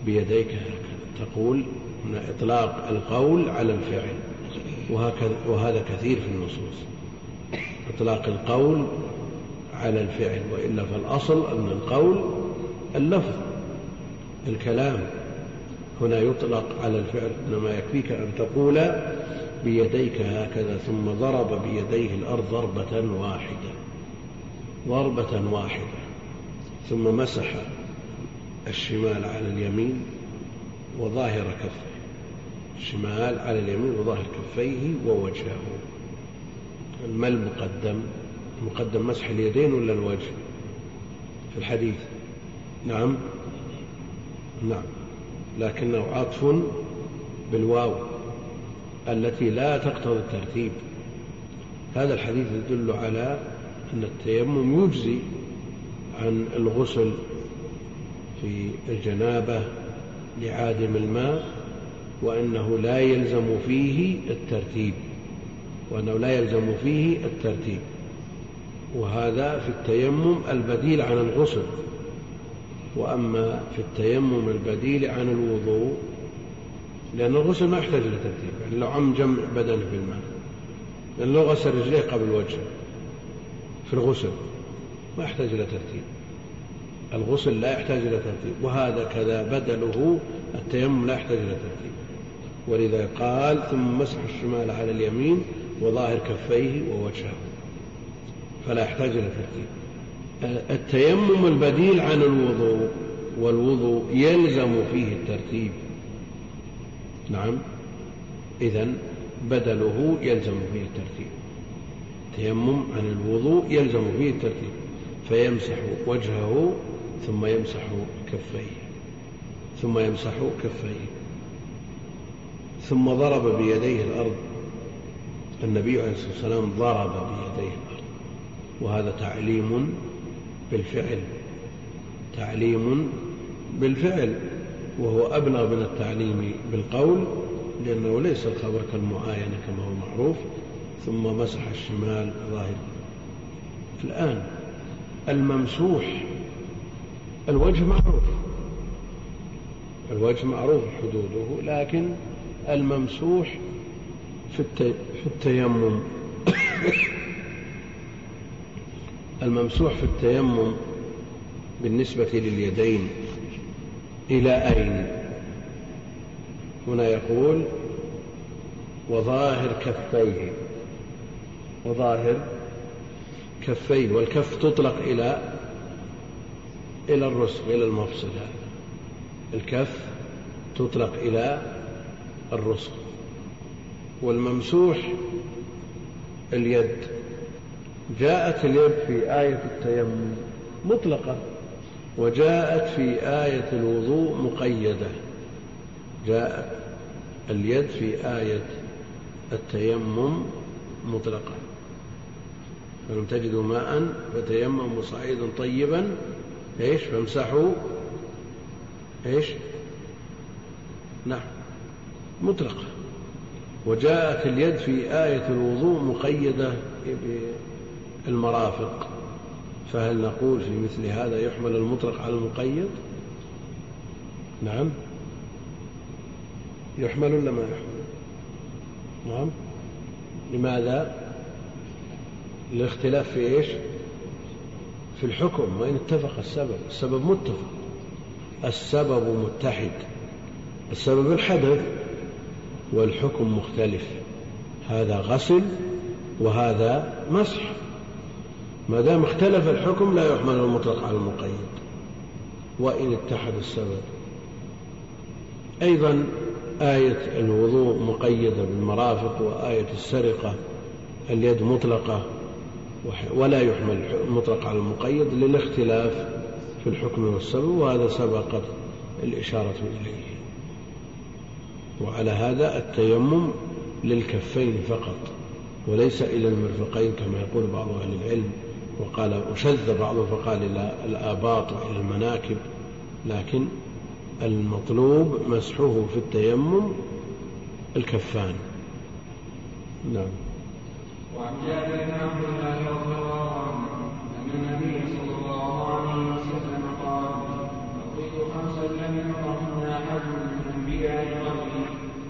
بيديك هكذا تقول من إطلاق القول على الفعل. وهكذا وهذا كثير في النصوص. إطلاق القول على الفعل وإلا فالأصل أن القول اللفظ الكلام. هنا يطلق على الفعل إنما يكفيك أن تقول بيديك هكذا ثم ضرب بيديه الأرض ضربة واحدة ضربة واحدة ثم مسح الشمال على اليمين وظاهر كفيه الشمال على اليمين وظاهر كفيه ووجهه. ما المقدم المقدم مسح اليدين ولا الوجه؟ في الحديث. نعم. نعم. لكنه عطف بالواو. التي لا تقتضي الترتيب. هذا الحديث يدل على أن التيمم يجزي عن الغسل في الجنابة لعادم الماء وأنه لا يلزم فيه الترتيب وأنه لا يلزم فيه الترتيب. وهذا في التيمم البديل عن الغسل. وأما في التيمم البديل عن الوضوء لأن الغسل ما يحتاج إلى ترتيب يعني لو عم جمع بدنه بالماء لأن لو غسل رجليه قبل وجهه في الغسل ما يحتاج إلى ترتيب. الغسل لا يحتاج إلى ترتيب وهذا كذا بدله التيمم لا يحتاج إلى ترتيب. ولذا قال ثم مسح الشمال على اليمين وظاهر كفيه ووجهه. فلا يحتاج إلى ترتيب. التيمم البديل عن الوضوء والوضوء يلزم فيه الترتيب. نعم. إذا بدله يلزم فيه الترتيب. تيمم عن الوضوء يلزم فيه الترتيب. فيمسح وجهه ثم يمسح كفيه. ثم يمسح كفيه. ثم ضرب بيديه الأرض. النبي عليه الصلاة والسلام ضرب بيديه الأرض. وهذا تعليم بالفعل. تعليم بالفعل. وهو أبلغ من التعليم بالقول لأنه ليس الخبر كالمعاينة كما هو معروف ثم مسح الشمال ظاهر. الآن الممسوح الوجه معروف. الوجه معروف حدوده لكن الممسوح في في التيمم. الممسوح في التيمم بالنسبة لليدين. إلى أين؟ هنا يقول وظاهر كفيه. وظاهر كفيه والكف تطلق إلى إلى الرسغ إلى المفصل هذا. الكف تطلق إلى الرسغ. والممسوح اليد. جاءت اليد في آية التيمم مطلقة. وجاءت في آية الوضوء مقيدة. جاءت اليد في آية التيمم مطلقة. فلم تجدوا ماء فتيمموا صعيدا طيبا إيش؟ فامسحوا إيش؟ نعم مطلقة. وجاءت اليد في آية الوضوء مقيدة بالمرافق. فهل نقول في مثل هذا يحمل المطلق على المقيد؟ نعم. يحمل ولا ما يحمل؟ نعم. لماذا؟ الاختلاف في إيش؟ في الحكم وإن اتفق السبب. السبب متفق. السبب متحد. السبب الحدث. والحكم مختلف. هذا غسل وهذا مسح. ما دام اختلف الحكم لا يحمل المطلق على المقيد. وإن اتحد السبب. أيضا آية الوضوء مقيدة بالمرافق وآية السرقة اليد مطلقة ولا يحمل المطلق على المقيد للاختلاف في الحكم والسبب وهذا سبقت الإشارة إليه. وعلى هذا التيمم للكفين فقط وليس إلى المرفقين كما يقول بعض أهل العلم. وقال وشذ بعضهم فقال إلى الآباط وإلى المناكب لكن المطلوب مسحه في التيمم الكفان. نعم.
وعن جابر بن عبد الله رضي الله عنه أن النبي صلى الله عليه وسلم قال اعطيت خمسا لم يعطهن أحد من الانبياء قبلي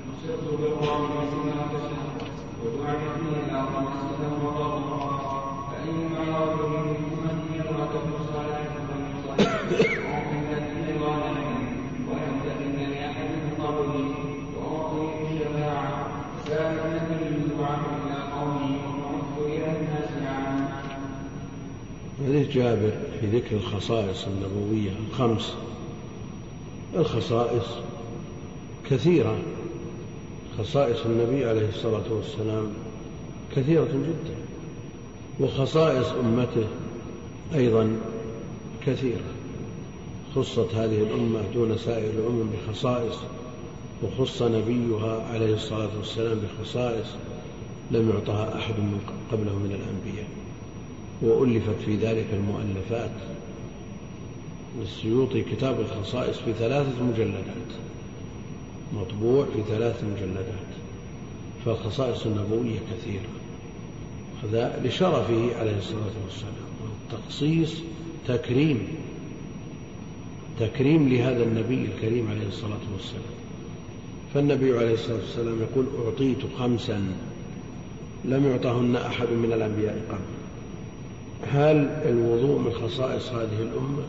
وصرت بالرعب سنه شهر ودعيت إلى خمسه وطهرا
جابر في ذكر الخصائص النبوية الخمس. الخصائص كثيرة. خصائص النبي عليه الصلاة والسلام كثيرة جدا. وخصائص أمته أيضا كثيرة. خصت هذه الأمة دون سائر الأمم بخصائص وخص نبيها عليه الصلاة والسلام بخصائص لم يعطها أحد من قبله من الأنبياء. وألفت في ذلك المؤلفات للسيوطي كتاب الخصائص في ثلاثة مجلدات مطبوع في ثلاث مجلدات فالخصائص النبوية كثيرة. هذا لشرفه عليه الصلاة والسلام. التخصيص تكريم تكريم لهذا النبي الكريم عليه الصلاة والسلام. فالنبي عليه الصلاة والسلام يقول أعطيت خمسا لم يعطهن أحد من الأنبياء قبل. هل الوضوء من خصائص هذه الأمة؟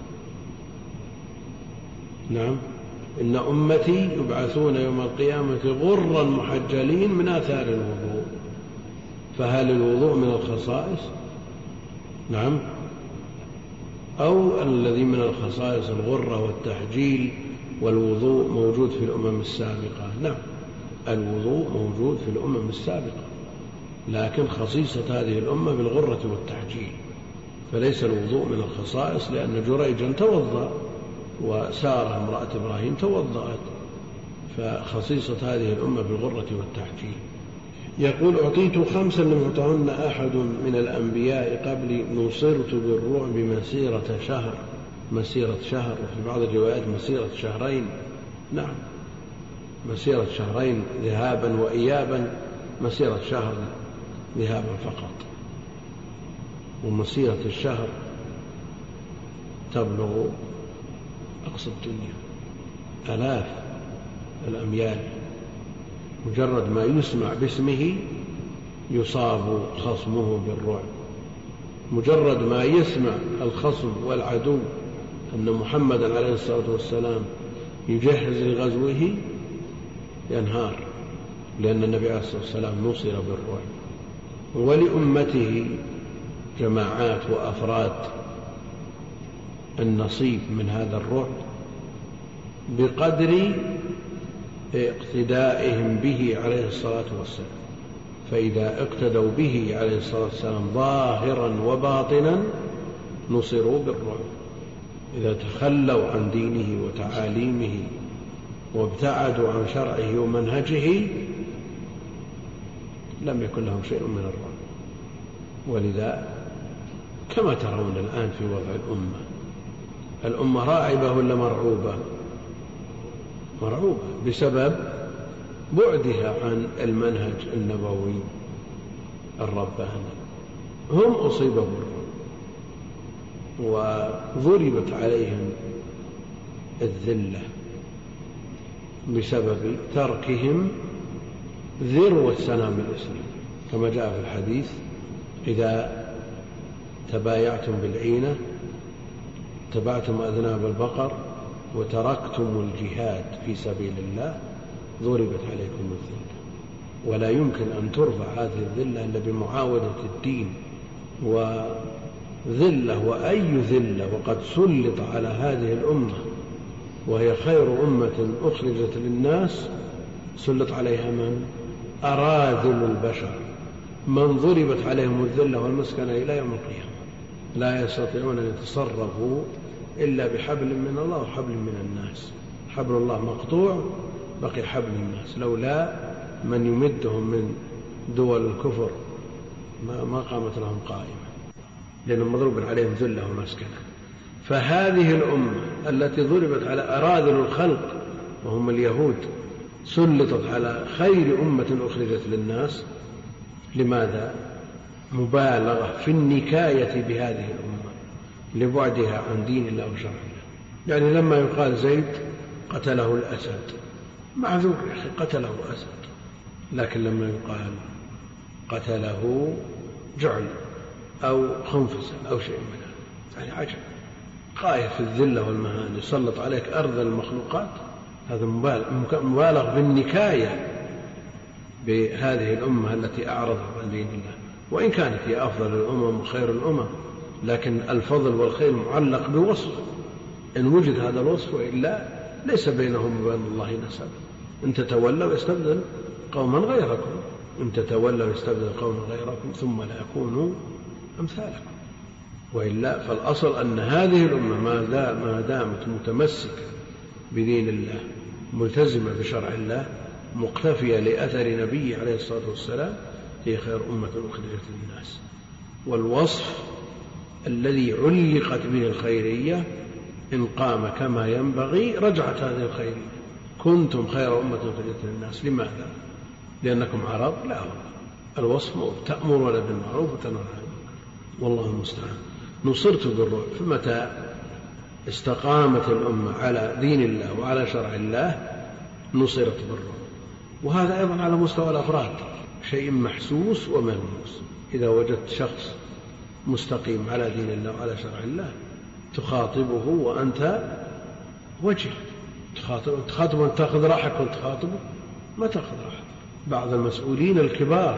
نعم. إن أمتي يبعثون يوم القيامة غرا محجلين من آثار الوضوء. فهل الوضوء من الخصائص؟ نعم. أو الذي من الخصائص الغرة والتحجيل والوضوء موجود في الأمم السابقة. نعم الوضوء موجود في الأمم السابقة لكن خصيصة هذه الأمة بالغرة والتحجيل فليس الوضوء من الخصائص لأن جريجا توضأ وسارة امرأة إبراهيم توضأت. فخصيصة هذه الأمة بالغرة والتحجيل يقول أعطيت خمسا لم يعطهن أحد من الأنبياء قبلي نصرت بالرعب مسيرة شهر مسيرة شهر وفي بعض الروايات مسيرة شهرين. نعم. مسيرة شهرين ذهابا وإيابا مسيرة شهر ذهابا فقط. ومسيرة الشهر تبلغ أقصى الدنيا آلاف الأميال. مجرد ما يسمع باسمه يصاب خصمه بالرعب. مجرد ما يسمع الخصم والعدو أن محمدا عليه الصلاة والسلام يجهز لغزوه ينهار لأن النبي عليه الصلاة والسلام نصر بالرعب. ولأمته جماعات وأفراد النصيب من هذا الرعب بقدر اقتدائهم به عليه الصلاة والسلام. فإذا اقتدوا به عليه الصلاة والسلام ظاهرا وباطنا نصروا بالرعب. إذا تخلوا عن دينه وتعاليمه وابتعدوا عن شرعه ومنهجه لم يكن لهم شيء من الرعب. ولذا كما ترون الآن في وضع الأمة الأمة راعبة ولا مرعوبة؟ مرعوبة بسبب بعدها عن المنهج النبوي الرباني. هم أصيبوا وضربت عليهم الذلة بسبب تركهم ذروة سنام الإسلام. كما جاء في الحديث إذا تبايعتم بالعينة تبعتم أذناب البقر وتركتم الجهاد في سبيل الله ضربت عليكم الذلة ولا يمكن أن ترفع هذه الذلة إلا بمعاودة الدين وذلة وأي ذلة وقد سلط على هذه الأمة وهي خير أمة أخرجت للناس سلط عليها من؟ أراذل البشر من ضربت عليهم الذلة والمسكنة إلى يوم القيامة لا يستطيعون أن يتصرفوا إلا بحبل من الله وحبل من الناس. حبل الله مقطوع بقي حبل الناس. لولا من يمدهم من دول الكفر ما قامت لهم قائمة. لأنهم مضروب عليهم ذلة ومسكنة. فهذه الأمة التي ضربت على أراذل الخلق وهم اليهود سلطت على خير أمة أخرجت للناس لماذا؟ مبالغة في النكاية بهذه الأمة. لبعدها عن دين الله وشرع الله يعني لما يقال زيد قتله الأسد. معذور يا أخي قتله أسد. لكن لما يقال قتله جعل أو خنفسة أو شيء من هذا. يعني عجب. غاية في الذلة والمهانة. يسلط عليك أرذل المخلوقات. هذا مبالغ بالنكاية بهذه الأمة التي أعرضت عن دين الله. وإن كانت هي أفضل الأمم وخير الأمم لكن الفضل والخير معلق بوصف. إن وجد هذا الوصف وإلا ليس بينهم وبين الله نسب. إن تتولوا يستبدل قوما غيركم. إن تتولوا يستبدل قوما غيركم ثم لا يكونوا أمثالكم. وإلا فالأصل أن هذه الأمة ما دامت متمسكة بدين الله ملتزمة بشرع الله مقتفية لأثر نبيه عليه الصلاة والسلام هي خير أمة أخرجت للناس. والوصف الذي علقت به الخيرية إن قام كما ينبغي رجعت هذه الخيرية. كنتم خير أمة أخرجت للناس. لماذا؟ لأنكم عرب؟ لا الوصف تأمرون بالمعروف وتنهون عن والله المستعان. نصرت بالرعب فمتى استقامت الأمة على دين الله وعلى شرع الله نصرت بالرعب وهذا أيضا على مستوى الأفراد. شيء محسوس وملموس. إذا وجدت شخص مستقيم على دين الله وعلى شرع الله. تخاطبه وأنت وجه تخاطب تخاطبه أن تأخذ راحك وأنت تخاطبه ما تأخذ راحك. بعض المسؤولين الكبار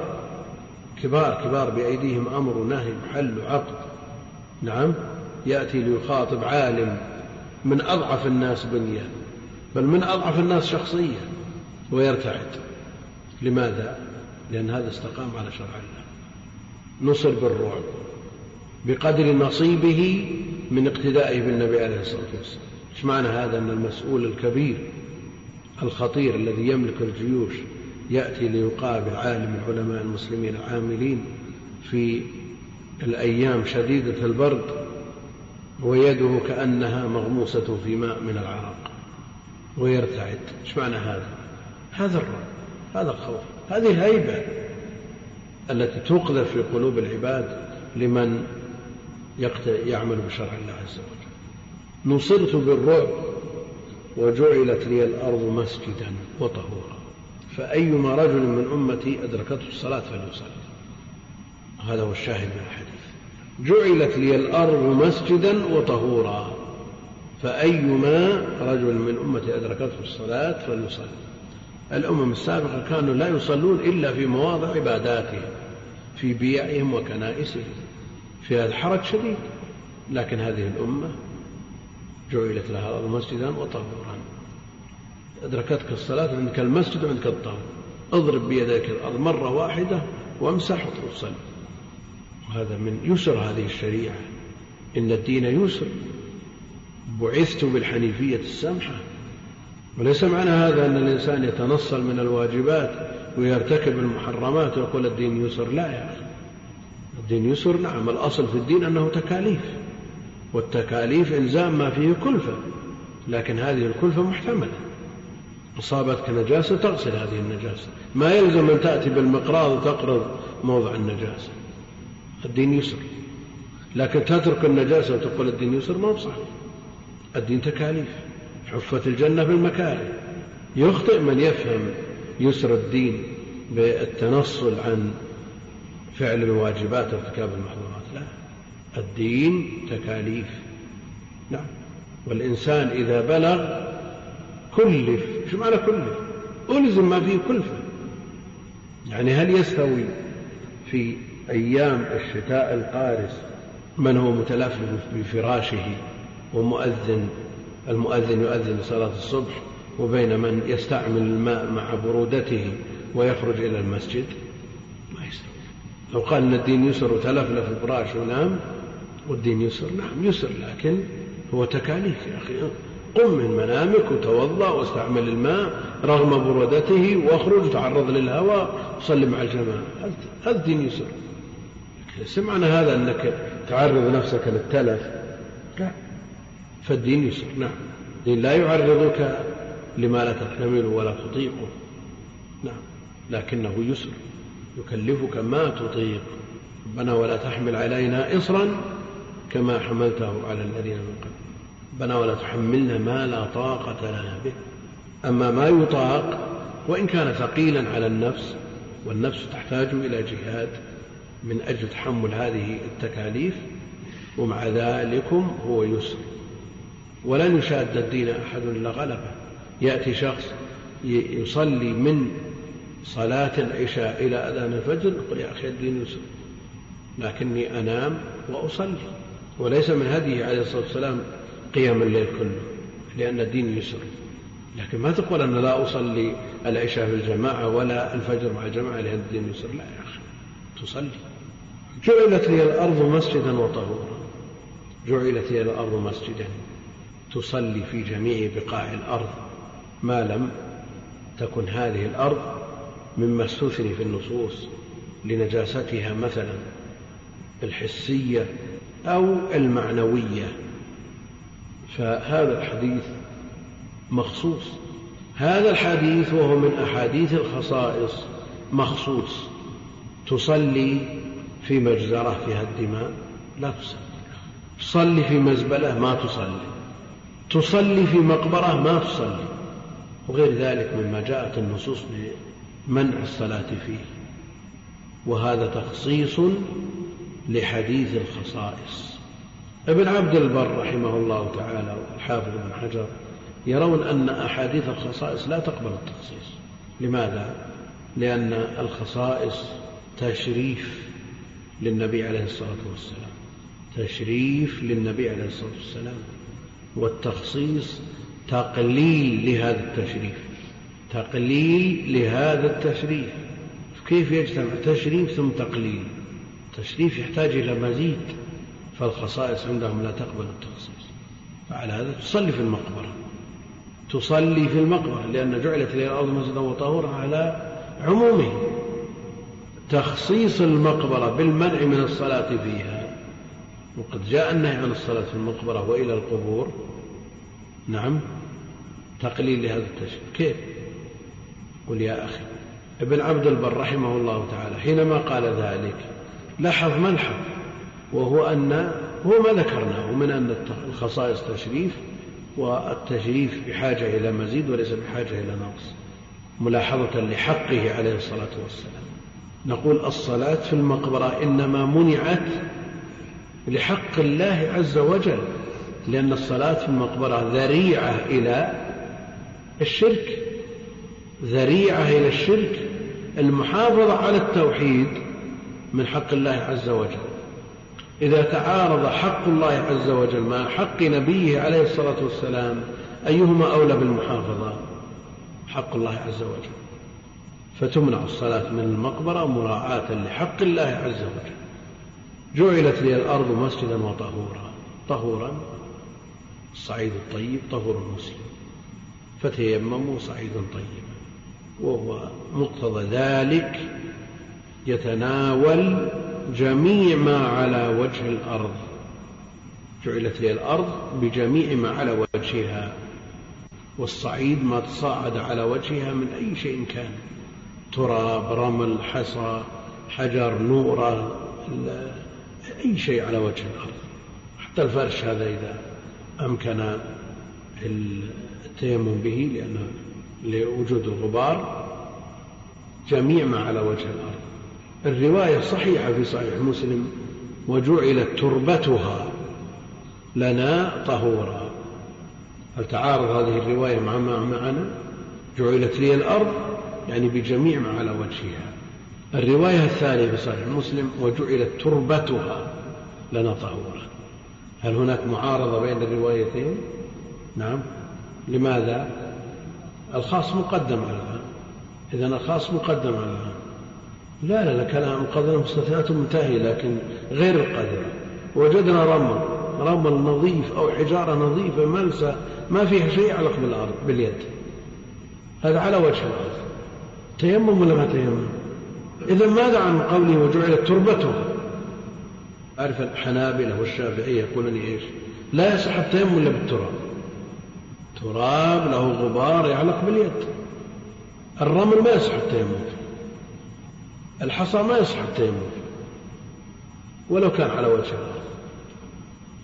كبار كبار بأيديهم أمر ونهي وحل وعقد. نعم يأتي ليخاطب عالم من أضعف الناس بنية بل من أضعف الناس شخصية ويرتعد. لماذا؟ لأن هذا استقام على شرع الله. نصر بالرعب. بقدر نصيبه من اقتدائه بالنبي عليه الصلاة والسلام. إيش معنى هذا؟ أن المسؤول الكبير الخطير الذي يملك الجيوش يأتي ليقابل عالم من علماء المسلمين العاملين في الأيام شديدة البرد ويده كأنها مغموسة في ماء من العرق ويرتعد. إيش معنى هذا؟ هذا الرعب هذا الخوف هذه الهيبة التي تقذف في قلوب العباد لمن يعمل بشرع الله عز وجل. نصرت بالرعب وجعلت لي الأرض مسجدا وطهورا. فأيما رجل من أمتي أدركته الصلاة فليصلي. هذا هو الشاهد من الحديث. جعلت لي الأرض مسجدا وطهورا. فأيما رجل من أمتي أدركته الصلاة فليصلي. الأمم السابقة كانوا لا يصلون إلا في مواضع عباداتهم في بيعهم وكنائسهم. في هذا حرج شديد. لكن هذه الأمة جعلت لها الأرض مسجدا وطهورا. أدركتك الصلاة عندك المسجد وعندك الطهور اضرب بيديك الأرض مرة واحدة وامسح وصل وهذا من يسر هذه الشريعة. إن الدين يسر. بعثت بالحنيفية السمحة. وليس معنى هذا أن الإنسان يتنصل من الواجبات ويرتكب المحرمات ويقول الدين يسر. لا يا أخي. الدين يسر نعم. الأصل في الدين أنه تكاليف والتكاليف إلزام ما فيه كلفة لكن هذه الكلفة محتملة. أصابتك نجاسة تغسل هذه النجاسة. ما يلزم أن تأتي بالمقراض وتقرض موضع النجاسة. الدين يسر. لكن تترك النجاسة وتقول الدين يسر ما بصح الدين تكاليف. حفت الجنة بالمكاره. يخطئ من يفهم يسر الدين بالتنصل عن فعل الواجبات وارتكاب المحظورات لا. الدين تكاليف. نعم. والإنسان إذا بلغ كلف شو معنى كلف؟ ألزم ما فيه كلفة. يعني هل يستوي في أيام الشتاء القارس من هو متلفف بفراشه ومؤذن المؤذن يؤذن لصلاة الصبح وبين من يستعمل الماء مع برودته ويخرج إلى المسجد؟ لو قال أن الدين يسر وتلفلف الفراش ونام والدين يسر نعم يسر لكن هو تكاليف يا أخي. قم من منامك وتوضأ واستعمل الماء رغم برودته واخرج وتعرض للهواء وصلي مع الجماعة. هذا الدين يسر؟ ليس معنى هذا أنك تعرض نفسك للتلف. لا. فالدين يسر نعم. الدين لا يعرضك لما لا تحتمله ولا تطيقه. نعم. لكنه يسر. يكلفك ما تطيق. ربنا ولا تحمل علينا إصرا كما حملته على الذين من قبل. ربنا ولا تحملنا ما لا طاقة لنا به. أما ما يطاق وإن كان ثقيلا على النفس والنفس تحتاج إلى جهاد من أجل تحمل هذه التكاليف ومع ذلكم هو يسر. ولن يشاد الدين أحد إلا غلبه يأتي شخص يصلي من صلاة العشاء إلى أذان الفجر يقول يا أخي الدين يسر لكني أنام وأصلي. وليس من هديه عليه الصلاة والسلام قيام الليل كله لأن الدين يسر. لكن ما تقول أنا لا أصلي العشاء في الجماعة ولا الفجر مع الجماعة لأن الدين يسر. لا يا أخي تصلي. جعلت لي الأرض مسجدا وطهورا. جعلت لي الأرض مسجدا تصلي في جميع بقاع الأرض. ما لم تكن هذه الأرض مما استثني في النصوص لنجاستها مثلا الحسية أو المعنوية. فهذا الحديث مخصوص. هذا الحديث وهو من أحاديث الخصائص مخصوص. تصلي في مجزرة فيها الدماء؟ لا تصلي. تصلي في مزبلة؟ ما تصلي. تصلي في مقبرة؟ ما تصلي. وغير ذلك مما جاءت النصوص بمنع الصلاة فيه. وهذا تخصيص لحديث الخصائص. ابن عبد البر رحمه الله تعالى والحافظ بن حجر يرون أن أحاديث الخصائص لا تقبل التخصيص. لماذا؟ لأن الخصائص تشريف للنبي عليه الصلاة والسلام. تشريف للنبي عليه الصلاة والسلام. والتخصيص تقليل لهذا التشريف. تقليل لهذا التشريف. كيف يجتمع تشريف ثم تقليل؟ تشريف يحتاج إلى مزيد فالخصائص عندهم لا تقبل التخصيص. فعلى هذا تصلي في المقبرة. تصلي في المقبرة لأن جعلت لي الأرض مسجدا وطهورا على عمومه. تخصيص المقبرة بالمنع من الصلاة فيها. وقد جاء النهي عن الصلاة في المقبرة وإلى القبور. نعم تقليل لهذا التشريع كيف؟ قل يا أخي ابن عبد البر رحمه الله تعالى حينما قال ذلك لاحظ ملحظ وهو أن هو ما ذكرناه من أن الخصائص تشريف والتشريف بحاجة إلى مزيد وليس بحاجة إلى نقص ملاحظة لحقه عليه الصلاة والسلام. نقول الصلاة في المقبرة إنما منعت لحق الله عز وجل لأن الصلاة في المقبرة ذريعة إلى الشرك. ذريعة إلى الشرك المحافظة على التوحيد من حق الله عز وجل. إذا تعارض حق الله عز وجل مع حق نبيه عليه الصلاة والسلام أيهما أولى بالمحافظة؟ حق الله عز وجل. فتمنع الصلاة من المقبرة مراعاة لحق الله عز وجل. جعلت لي الأرض مسجدا وطهورا. طهورا؟ الصعيد الطيب طهور المسلم. فتيمموا صعيدا طيبا. وهو مقتضى ذلك يتناول جميع ما على وجه الأرض. جعلت لي الأرض بجميع ما على وجهها والصعيد ما تصاعد على وجهها من أي شيء كان. تراب رمل حصى حجر نورة أي شيء على وجه الأرض. حتى الفرش هذا إذا أمكن التيمم به لأنه لوجود الغبار جميع ما على وجه الأرض. الرواية صحيحة في صحيح مسلم وجعلت تربتها لنا طهورا. هل تعارض هذه الرواية مع ما معنا؟ جعلت لي الأرض يعني بجميع ما على وجهها. الرواية الثانية في صحيح مسلم وجعلت تربتها لنا طهورا. هل هناك معارضة بين الروايتين؟ نعم. لماذا؟ الخاص مقدم على العام إذا الخاص مقدم على العام لا لا لا كلام القدر مستثنات منتهي لكن غير القدر وجدنا رمل رمل نظيف أو حجارة نظيفة ملسة ما فيها شيء يعلق بالأرض باليد. هذا على وجه الأرض. تيمم ولا ما تيمم؟ إذا ماذا عن قوله وجعلت تربته؟ أعرف الحنابلة والشافعية يقولون إيش؟ لا يصح التيمم إلا بالتراب. تراب له غبار يعلق باليد. الرمل ما يصح التيمم فيه الحصى ما يصح التيمم فيه ولو كان على وجه الأرض.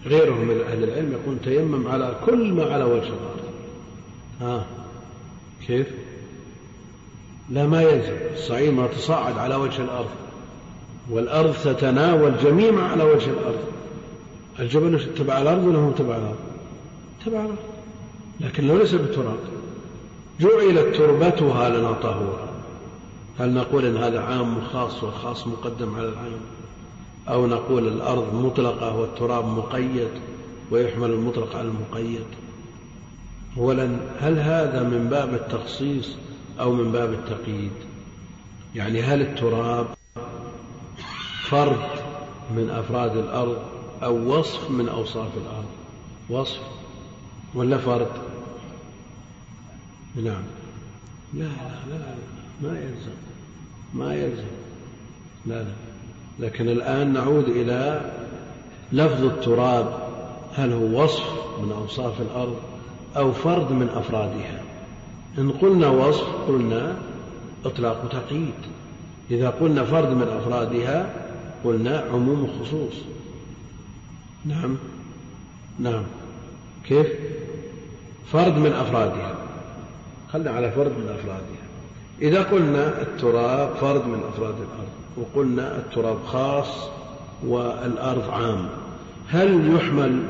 غيرهم من أهل العلم يقول تيمم على كل ما على وجه الأرض. ها؟ كيف؟ لا ما يلزم. الصعيد ما تصاعد على وجه الأرض. والأرض تتناول جميع ما على وجه الأرض. الجبل تبع الأرض ولا هو تبع الأرض؟ تبع الأرض. لكنه ليس بتراب جعلت تربتها لنا طهورا هل نقول إن هذا عام وخاص والخاص مقدم على العام أو نقول الأرض مطلقة والتراب مقيد ويحمل المطلق على المقيد؟ اولا هل هذا من باب التخصيص أو من باب التقييد؟ يعني هل التراب فرد من أفراد الأرض أو وصف من أوصاف الأرض؟ وصف ولا فرد نعم. لا لا لا ما يلزم ما يلزم. لا لا. لكن الآن نعود إلى لفظ التراب. هل هو وصف من أوصاف الأرض أو فرد من أفرادها؟ إن قلنا وصف قلنا إطلاق تقييد. إذا قلنا فرد من أفرادها قلنا عموم خصوص نعم. نعم. كيف؟ فرد من أفرادها. خلنا على فرد من أفرادها. إذا قلنا التراب فرد من أفراد الأرض وقلنا التراب خاص والأرض عام هل يحمل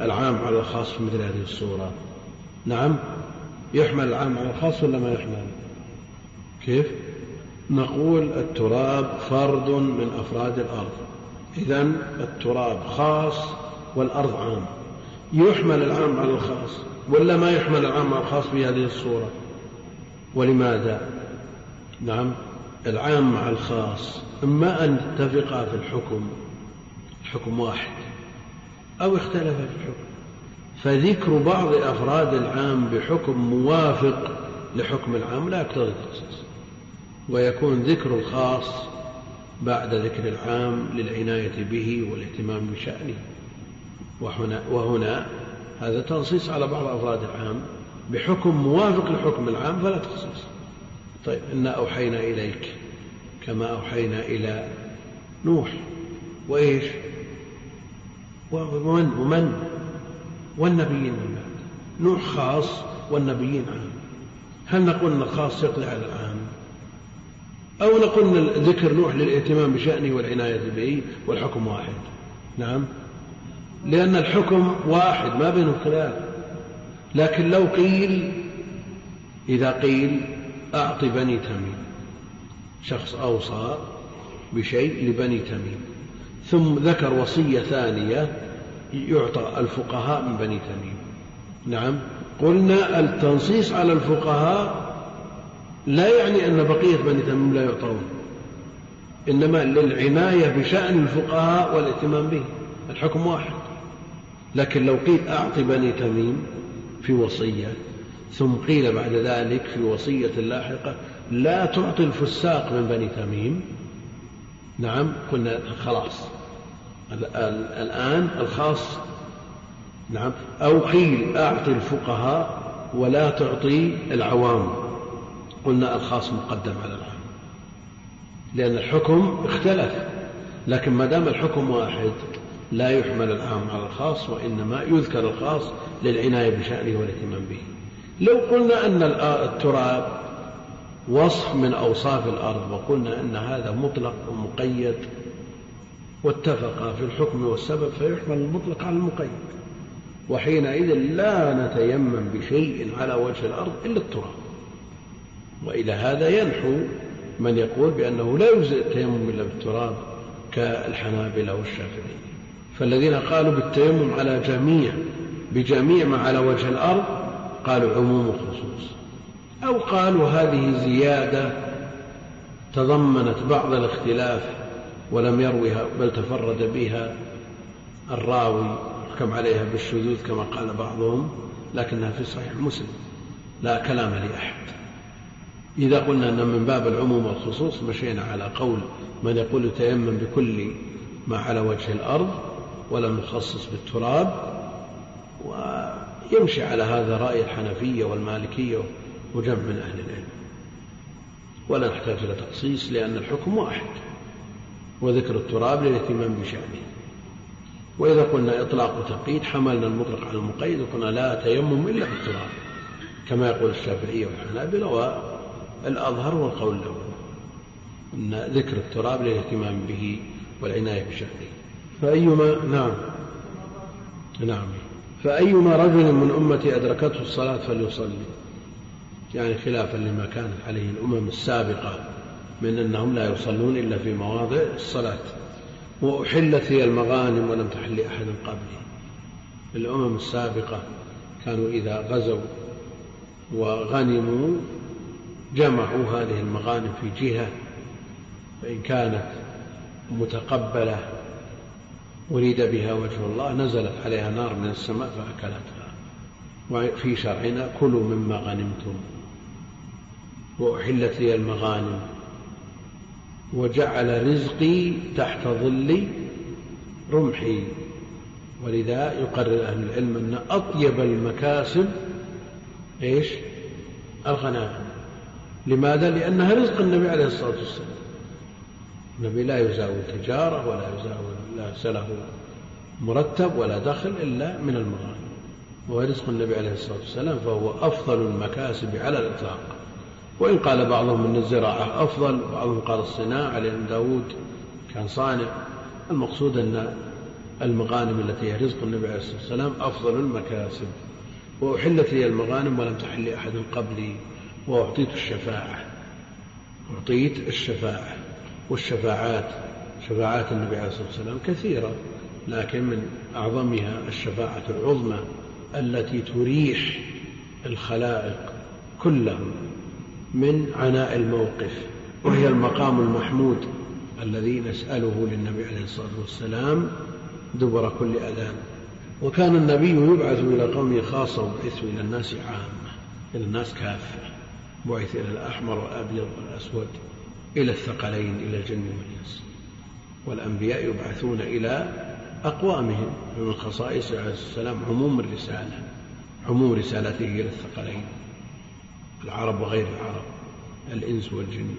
العام على الخاص في مثل هذه الصورة؟ نعم. يحمل العام على الخاص ولا ما يحمل؟ كيف؟ نقول التراب فرد من أفراد الأرض. إذا التراب خاص والأرض عام. يحمل العام على الخاص. ولا ما يحمل العام الخاص في هذه الصورة؟ ولماذا؟ نعم العام مع الخاص إما أن اتفقا في الحكم الحكم واحد أو اختلفا في الحكم. فذكر بعض أفراد العام بحكم موافق لحكم العام لا يقتضي التخصيص. ويكون ذكر الخاص بعد ذكر العام للعناية به والاهتمام بشأنه. وهنا هذا تنصيص على بعض أفراد العام بحكم موافق لحكم العام فلا تخصيص. طيب إنا أوحينا إليك كما أوحينا إلى نوح. وإيش؟ ومن؟ ومن؟ والنبيين من بعد. نوح خاص والنبيين عام. هل نقول أن الخاص يقضي على العام؟ أو نقول ذكر نوح للإهتمام بشأنه والعناية به والحكم واحد. نعم. لأن الحكم واحد ما بينه خلاف. لكن لو قيل إذا قيل أعط بني تميم. شخص أوصى بشيء لبني تميم. ثم ذكر وصية ثانية يعطى الفقهاء من بني تميم. نعم. قلنا التنصيص على الفقهاء لا يعني أن بقية بني تميم لا يعطون. إنما للعناية بشأن الفقهاء والاهتمام به. الحكم واحد. لكن لو قيل أعط بني تميم في وصية ثم قيل بعد ذلك في وصية لاحقة لا تعطي الفساق من بني تميم. نعم قلنا خلاص. الآن الخاص. نعم أو قيل أعطي الفقهاء ولا تعطي العوام. قلنا الخاص مقدم على العام لأن الحكم اختلف لكن ما دام الحكم واحد لا يحمل العام على الخاص وإنما يذكر الخاص للعناية بشأنه والاهتمام به. لو قلنا أن التراب وصف من أوصاف الأرض وقلنا أن هذا مطلق ومقيد واتفقا في الحكم والسبب فيحمل المطلق على المقيد. وحينئذ لا نتيمم بشيء على وجه الأرض إلا التراب. وإلى هذا ينحو من يقول بأنه لا يجزئ التيمم إلا بالتراب كالحنابلة والشافعية. فالذين قالوا بالتيمم على جميع بجميع ما على وجه الأرض قالوا عموم الخصوص. أو قالوا هذه زيادة تضمنت بعض الاختلاف ولم يروها بل تفرد بها الراوي يحكم عليها بالشذوذ كما قال بعضهم لكنها في صحيح مسلم. لا كلام لأحد. إذا قلنا أن من باب العموم والخصوص مشينا على قول من يقول يتيمم بكل ما على وجه الأرض ولم نخصص بالتراب ويمشي على هذا رأي الحنفية والمالكية وجمع من أهل العلم. ولا نحتاج إلى تخصيص لأن الحكم واحد وذكر التراب للاهتمام بشأنه. وإذا قلنا إطلاق وتقييد حملنا المطلق على المقيد وقلنا لا تيمم إلا بالتراب كما يقول الشافعية والحنابلة والأظهر هو القول الأول أن ذكر التراب للاهتمام به والعناية بشأنه. فأيما نعم. نعم. فأيما رجل من أمتي أدركته الصلاة فليصلي. يعني خلافا لما كانت عليه الأمم السابقة من أنهم لا يصلون إلا في مواضع الصلاة. وأحلت هي المغانم ولم تحل أحد قبلي الأمم السابقة كانوا إذا غزوا وغنموا جمعوا هذه المغانم في جهة. فإن كانت متقبلة أريد بها وجه الله نزلت عليها نار من السماء فأكلتها. وفي شرعنا كلوا مما غنمتم. وأحلت لي المغانم. وجعل رزقي تحت ظل رمحي. ولذا يقرر أهل العلم أن أطيب المكاسب إيش؟ الغنائم. لماذا؟ لأنها رزق النبي عليه الصلاة والسلام. النبي لا يزاول تجارة ولا يزاول ليس له مرتب ولا دخل إلا من المغانم. وهو رزق النبي عليه الصلاة والسلام فهو أفضل المكاسب على الإطلاق. وإن قال بعضهم أن الزراعة أفضل وبعضهم قال الصناعة لأن داود كان صانع. المقصود أن المغانم التي هي رزق النبي عليه الصلاة والسلام أفضل المكاسب. وأحلت لي المغانم ولم تحل لأحد قبلي وأعطيت الشفاعة. أعطيت الشفاعة. والشفاعات شفاعات النبي عليه الصلاة والسلام كثيرة لكن من أعظمها الشفاعة العظمى التي تريح الخلائق كلهم من عناء الموقف وهي المقام المحمود الذي نسأله للنبي عليه الصلاة والسلام دبر كل أذان. وكان النبي يبعث إلى قومه خاصة وبعث إلى الناس عامة إلى الناس كافة بعث إلى الأحمر والأبيض والأسود. إلى الثقلين إلى الجن والإنس. والأنبياء يبعثون إلى أقوامهم ومن خصائصه عليه السلام عموم الرسالة عموم رسالته إلى الثقلين. العرب وغير العرب الإنس والجن.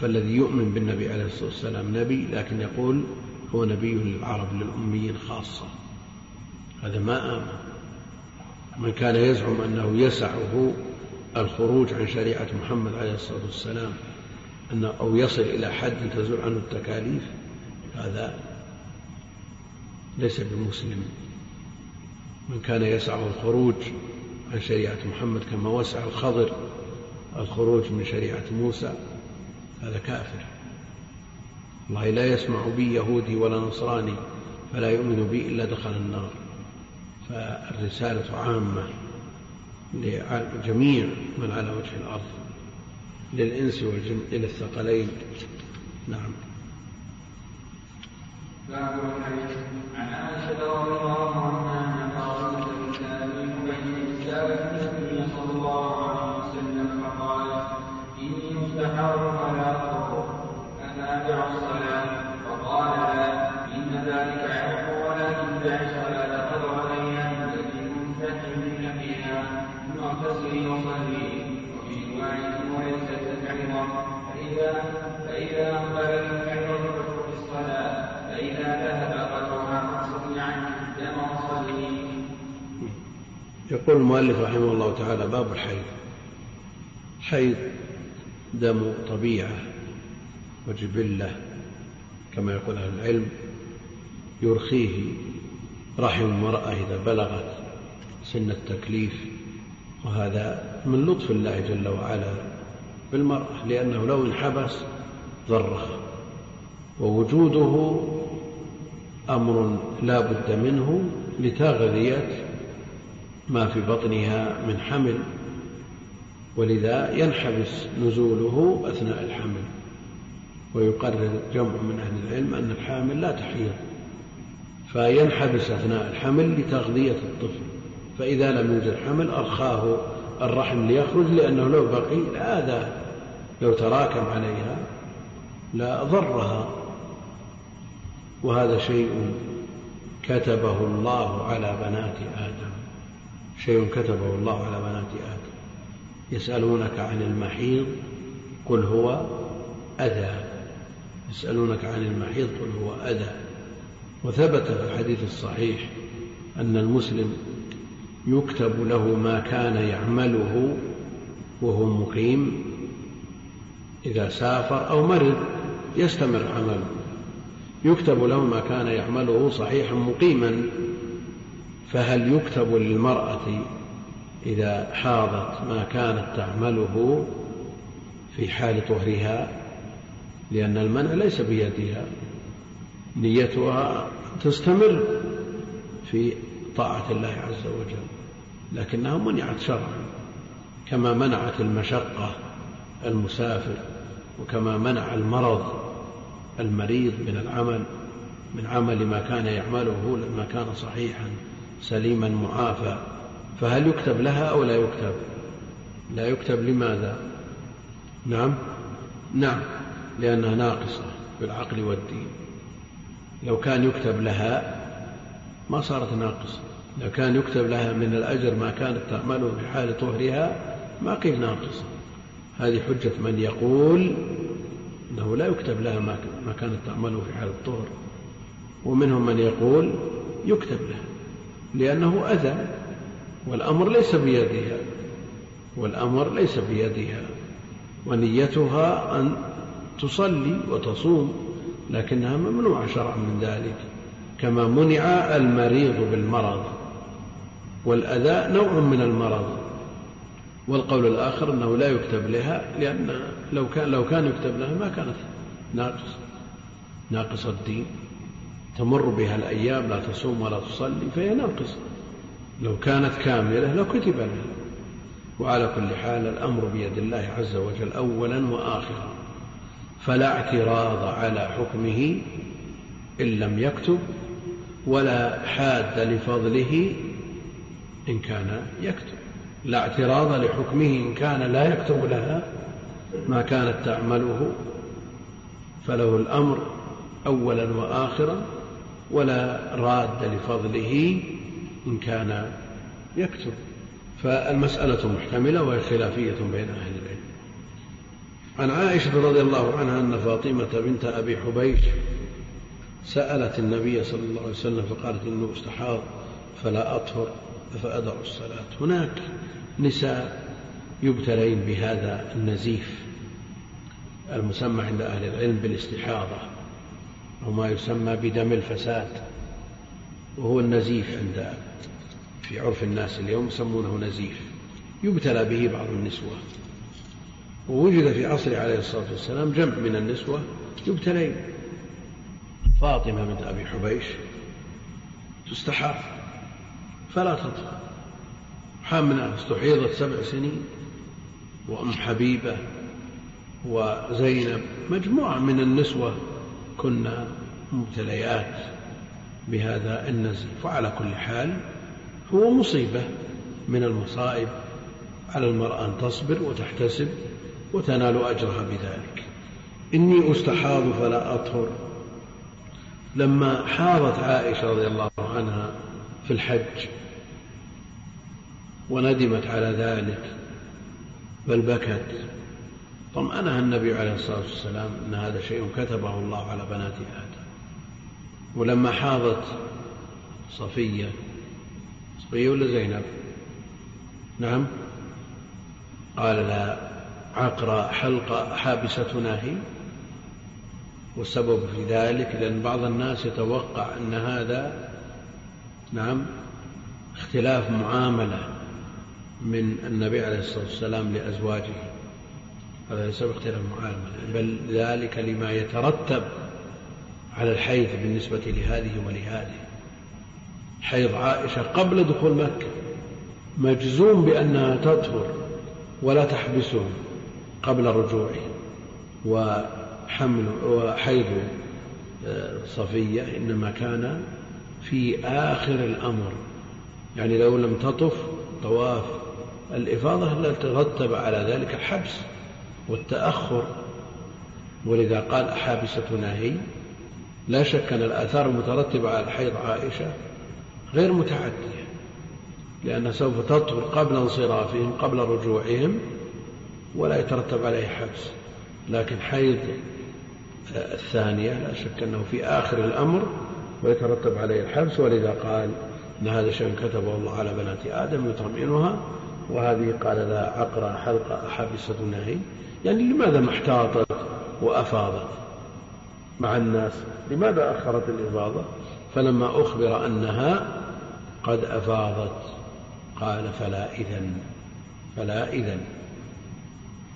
فالذي يؤمن بالنبي عليه الصلاة والسلام نبي لكن يقول هو نبي للعرب للأميين خاصة. هذا ما آمن. من كان يزعم أنه يسعه الخروج عن شريعة محمد عليه الصلاة والسلام أنه أو يصل إلى حد تزول عنه التكاليف هذا ليس بمسلم. من كان يسعه الخروج عن شريعة محمد كما وسع الخضر الخروج من شريعة موسى هذا كافر. الله لا يسمع بي يهودي ولا نصراني فلا يؤمن بي إلا دخل النار. فالرسالة عامة لجميع من على وجه الأرض. للإنس والجن إلى الثقلين. نعم.
باب الحديث. عن عائشة رضي الله عنها
يقول المؤلف رحمه الله تعالى باب الحيض. حيض دم طبيعة وجبلة كما يقول أهل العلم يرخيه رحم المرأة إذا بلغت سن التكليف وهذا من لطف الله جل وعلا بالمرأة لأنه لو انحبس ضرها ووجوده أمر لا بد منه لتغذية ما في بطنها من حمل ولذا ينحبس نزوله أثناء الحمل. ويقرر جمع من أهل العلم أن الحامل لا تحيض فينحبس أثناء الحمل لتغذية الطفل. فإذا لم يوجد حمل أرخاه الرحم ليخرج لأنه لو بقي لآذى لو تراكم عليها لضرها وهذا شيء كتبه الله على بنات آدم. شيء كتبه الله على بنات آدم. يسألونك عن المحيض قل هو أذى. يسألونك عن المحيض قل هو أذى. وثبت في الحديث الصحيح أن المسلم يكتب له ما كان يعمله وهو مقيم. إذا سافر أو مرض يستمر عمله. يكتب له ما كان يعمله صحيحا مقيما. فهل يكتب للمرأة إذا حاضت ما كانت تعمله في حال طهرها؟ لأن المنع ليس بيدها نيتها تستمر في طاعة الله عز وجل لكنها منعت شرعا كما منعت المشقة المسافر وكما منع المرض المريض من العمل من عمل ما كان يعمله لما كان صحيحا. سليما معافى فهل يكتب لها أو لا يكتب؟ لا يكتب لماذا؟ نعم؟ نعم لأنها ناقصة بالعقل والدين. لو كان يكتب لها ما صارت ناقصة. لو كان يكتب لها من الأجر ما كانت تعمله في حال طهرها ما قيل ناقصة. هذه حجة من يقول أنه لا يكتب لها ما كانت تعمله في حال الطهر. ومنهم من يقول يكتب لها. لأنه أذى. والأمر ليس بيدها. والأمر ليس بيدها. ونيتها أن تصلي وتصوم لكنها ممنوعة شرعا من ذلك. كما منع المريض بالمرض. والأذى نوع من المرض. والقول الآخر أنه لا يكتب لها لأن لو كان لو كان يكتب لها ما كانت ناقصة ناقصة الدين. تمر بها الأيام لا تصوم ولا تصلي فهي ناقصة. لو كانت كاملة لو كتب لها. وعلى كل حال الأمر بيد الله عز وجل أولا وآخرا. فلا اعتراض على حكمه إن لم يكتب ولا حاد لفضله إن كان يكتب. لا اعتراض لحكمه إن كان لا يكتب لها ما كانت تعمله. فله الأمر أولا وآخرا. ولا راد لفضله إن كان يكتب. فالمسألة محتملة وهي خلافية بين أهل العلم. عن عائشة رضي الله عنها أن فاطمة بنت أبي حبيش سألت النبي صلى الله عليه وسلم فقالت إنه استحاض فلا أطهر فأدع الصلاة. هناك نساء يبتلين بهذا النزيف المسمى عند أهل العلم بالاستحاضة. أو ما يسمى بدم الفساد وهو النزيف عند في عرف الناس اليوم يسمونه نزيف. يبتلى به بعض النسوة. ووجد في عصره عليه الصلاة والسلام جمع من النسوة يبتلين فاطمة بنت أبي حبيش تستحاض فلا تطهر حامنة استحيضت سبع سنين وأم حبيبة وزينب مجموعة من النسوة كنا مبتليات بهذا النزيف وعلى كل حال هو مصيبة من المصائب على المرأة أن تصبر وتحتسب وتنال أجرها بذلك. إني أستحاض فلا أطهر. لما حاضت عائشة رضي الله عنها في الحج وندمت على ذلك بل بكت. طمأنها النبي عليه الصلاة والسلام أن هذا شيء كتبه الله على بنات آدم. ولما حاضت صفية صفية ولا زينب؟ نعم. قال لا عقرى حلقة حابستنا هي. والسبب في ذلك لأن بعض الناس يتوقع أن هذا نعم اختلاف معاملة من النبي عليه الصلاة والسلام لأزواجه. هذا باختلاف معاملة بل ذلك لما يترتب على الحيض بالنسبة لهذه ولهذه. حيض عائشة قبل دخول مكة. مجزوم بأنها تطهر ولا تحبسه قبل رجوعه. وحمل وحيض آه، صفية إنما كان في آخر الأمر. يعني لو لم تطف طواف. الإفاضة لترتب على ذلك الحبس. والتأخر ولذا قال أحابستنا هي لا شك أن الآثار المترتبة على الحيض عائشة غير متعدية لأنها سوف تطهر قبل انصرافهم قبل رجوعهم ولا يترتب عليه حبس. لكن حيض الثانية لا شك أنه في آخر الأمر ويترتب عليه الحبس ولذا قال أن هذا شيء كتبه الله على بنات آدم يطمئنها وهذه قال لا عقرى حلقة حبست نهي يعني لماذا ما احتاطت وأفاضت مع الناس؟ لماذا أخرت الإفاضة؟ فلما أخبر أنها قد أفاضت قال فلا إذن فلا إذن.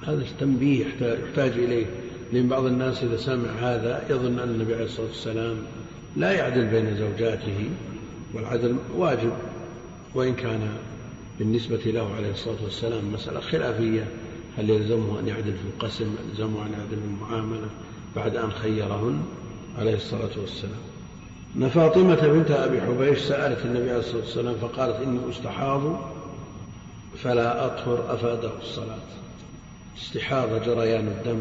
هذا تنبيه يحتاج إليه. لأن بعض الناس إذا سمع هذا يظن أن النبي عليه الصلاة والسلام لا يعدل بين زوجاته والعدل واجب وإن كان بالنسبة له عليه الصلاة والسلام مسألة خلافية. هل يلزمه أن يعدل في القسم؟ يلزمه أن يعدل في المعاملة؟ بعد أن خيرهن عليه الصلاة والسلام. أن فاطمة بنت أبي حبيش سألت النبي عليه الصلاة والسلام فقالت إني أستحاض فلا أطهر أفاده الصلاة. استحاضة جريان الدم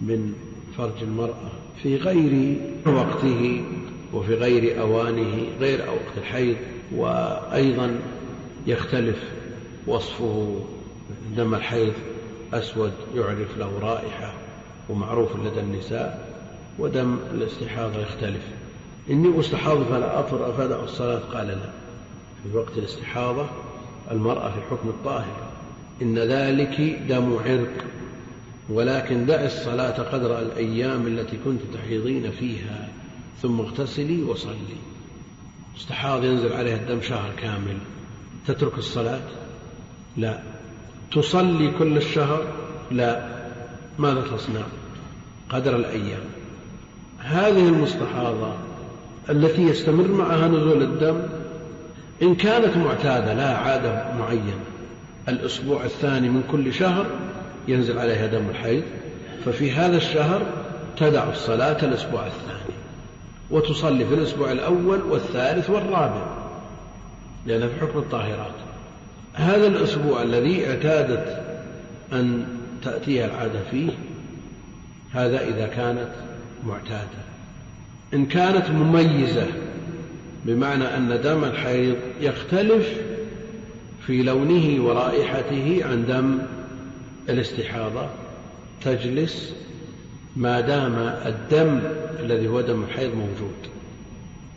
من فرج المرأة في غير وقته وفي غير أوانه غير وقت الحيض وأيضا يختلف وصفه دم الحيض أسود يعرف له رائحة ومعروف لدى النساء ودم الاستحاضة يختلف. إني أستحاض فلا أطر أفدع الصلاة قال لا. في وقت الاستحاضة المرأة في حكم الطاهر. إن ذلك دم عرق ولكن دع الصلاة قدر الأيام التي كنت تحيضين فيها. ثم اغتسلي وصلي. استحاض ينزل عليها الدم شهر كامل. تترك الصلاة؟ لا. تصلي كل الشهر؟ لا. ماذا تصنع؟ قدر الأيام. هذه المستحاضة التي يستمر معها نزول الدم إن كانت معتادة لا عادة معينة الأسبوع الثاني من كل شهر ينزل عليها دم الحيض ففي هذا الشهر تدع الصلاة الأسبوع الثاني وتصلي في الأسبوع الأول والثالث والرابع لأنها في حكم الطاهرات. هذا الأسبوع الذي اعتادت أن تأتيها العادة فيه هذا إذا كانت معتادة. إن كانت مميزة بمعنى أن دم الحيض يختلف في لونه ورائحته عن دم الاستحاضة. تجلس ما دام الدم الذي هو دم الحيض موجود.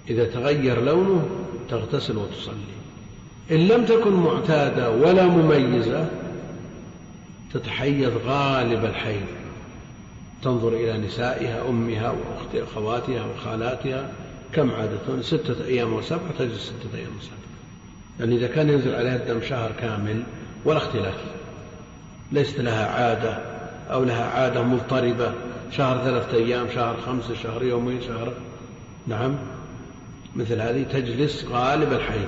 إذا تغير لونه تغتسل وتصلي. إن لم تكن معتادة ولا مميزة تتحيض غالب الحيض. تنظر إلى نسائها أمها وأخواتها وخالاتها كم عادة؟ ستة أيام وسبعة تجلس ستة أيام وسبعة يعني إذا كان ينزل عليها الدم شهر كامل ولا اختلاف. ليست لها عادة أو لها عادة مضطربة. شهر ثلاثة أيام شهر خمسة شهر يومين شهر نعم. مثل هذه تجلس غالب الحيض.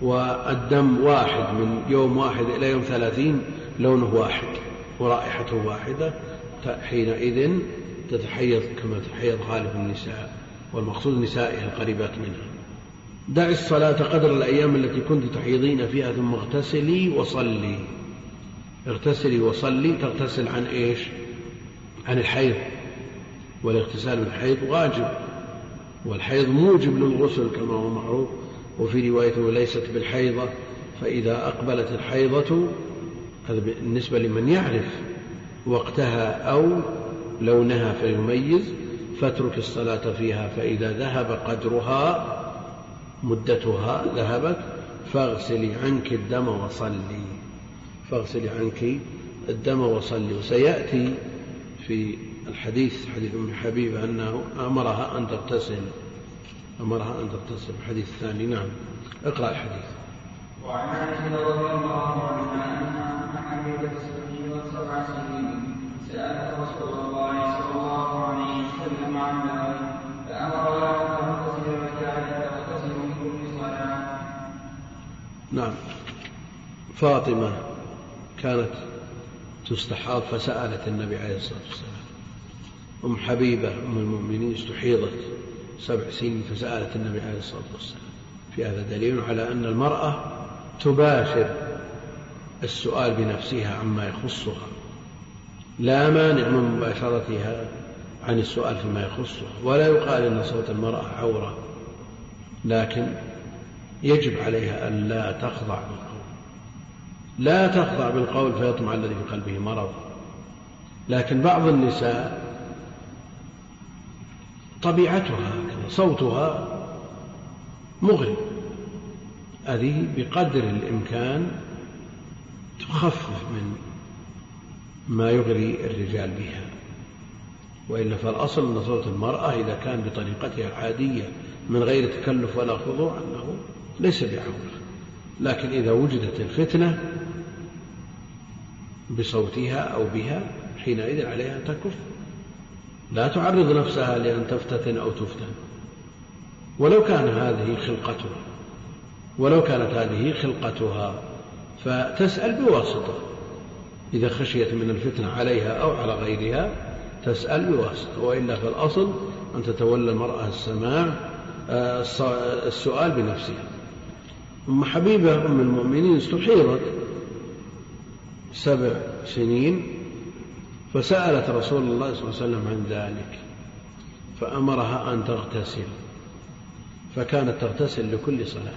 والدم واحد من يوم واحد إلى يوم ثلاثين لونه واحد ورائحته واحدة حينئذ تتحيض كما تتحيض غالب النساء والمقصود نسائها القريبات منها. دع الصلاة قدر الأيام التي كنت تحيضين فيها ثم اغتسلي وصلي. اغتسلي وصلي تغتسل عن إيش؟ عن الحيض. والاغتسال من الحيض واجب. والحيض موجب للغسل كما هو معروف. وفي رواية ليست بالحيضة فإذا أقبلت الحيضة هذا بالنسبة لمن يعرف وقتها أو لونها فيميز فاترك الصلاة فيها فإذا ذهب قدرها مدتها ذهبت فاغسلي عنك الدم وصلي. فاغسلي عنك الدم وصلي. وسيأتي في الحديث حديث أم حبيبة أنه أمرها أن تغتسل. أمرها أن تغتسل الحديث الثاني نعم. اقرأ الحديث.
وعن عائشة رضي الله عنها أن حبيبة السبعين سبع سنين سألت رسول الله صلى الله عليه وسلم عن ذلك فأمرها أن تغتسل وكانت تغتسل من كل صلاة
نعم. فاطمة كانت تستحاض فسألت النبي عليه الصلاة والسلام. أم حبيبة أم المؤمنين استحيضت. سبع سنين فسألت النبي عليه الصلاة والسلام. في هذا دليل على أن المرأة تباشر السؤال بنفسها عما يخصها. لا مانع من مباشرتها عن السؤال فيما يخصها. ولا يقال إن صوت المرأة عورة. لكن يجب عليها أن لا تخضع بالقول. لا تخضع بالقول فيطمع الذي في قلبه مرض. لكن بعض النساء طبيعتها صوتها مغري. هذه بقدر الإمكان تخفف من ما يغري الرجال بها. وإلا فالأصل أن صوت المرأة إذا كان بطريقتها العادية من غير تكلف ولا خضوع أنه ليس بعورة لكن إذا وجدت الفتنة بصوتها أو بها حينئذ عليها أن تكف. لا تعرض نفسها لأن تفتتن أو تفتن. ولو كان هذه خلقتها ولو كانت هذه خلقتها فتسأل بواسطة. إذا خشيت من الفتنة عليها أو على غيرها تسأل بواسطة. وإلا فالأصل أن تتولى المرأة السماع آه، السؤال بنفسها. أم حبيبة أم المؤمنين استحيضت سبع سنين فسألت رسول الله صلى الله عليه وسلم عن ذلك فأمرها أن تغتسل فكانت تغتسل لكل صلاة.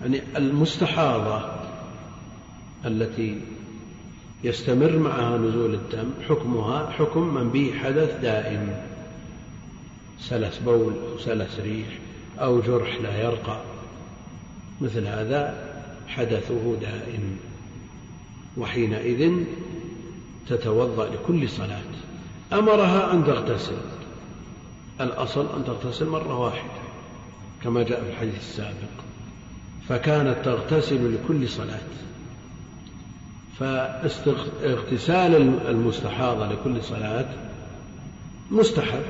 يعني المستحاضة التي يستمر معها نزول الدم حكمها حكم من به حدث دائم. سلس بول أو سلس ريح أو جرح لا يرقى. مثل هذا حدثه دائم. وحينئذ تتوضأ لكل صلاة. أمرها أن تغتسل. الأصل أن تغتسل مرة واحدة كما جاء في الحديث السابق. فكانت تغتسل لكل صلاة. فاغتسال المستحاضة لكل صلاة مستحب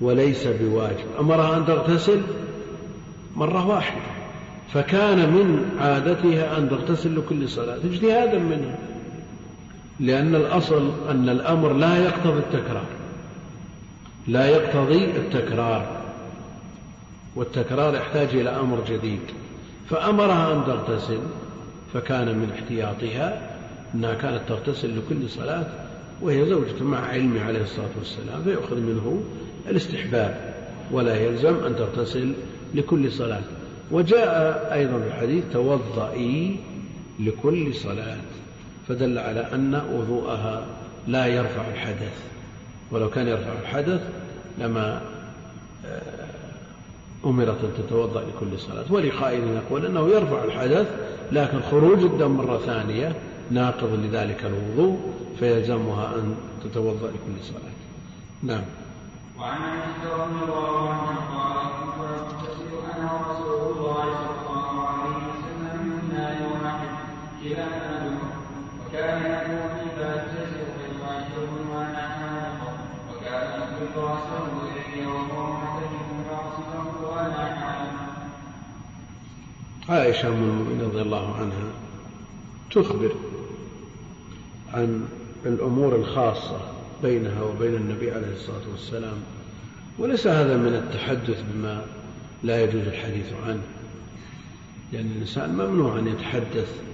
وليس بواجب. أمرها أن تغتسل مرة واحدة. فكان من عادتها أن تغتسل لكل صلاة. اجتهادا منها. لأن الأصل أن الأمر لا يقتضي التكرار. لا يقتضي التكرار. والتكرار يحتاج إلى أمر جديد. فأمرها أن تغتسل فكان من احتياطها أنها كانت تغتسل لكل صلاة وهي زوجة مع علمه عليه الصلاة والسلام فيؤخذ منه الاستحباب ولا يلزم أن تغتسل لكل صلاة. وجاء أيضا في الحديث توضئي لكل صلاة. فدل على أن وضوءها لا يرفع الحدث. ولو كان يرفع الحدث لما أمرت أن تتوضأ لكل صلاة. ولقائل يقول أنه يرفع الحدث لكن خروج الدم مرة ثانية ناقض لذلك الوضوء فيلزمها أن تتوضأ لكل صلاة. نعم.
وعن عائشة رضي الله عنها قالت كنت أنا ورسول الله صلى الله عليه وسلم من نار واحد كلانا حامل وكان إلي وهو
عائشة أم المؤمنين رضي الله عنها تخبر عن الأمور الخاصة بينها وبين النبي عليه الصلاة والسلام وليس هذا من التحدث بما لا يجوز الحديث عنه لأن الإنسان ممنوع أن يتحدث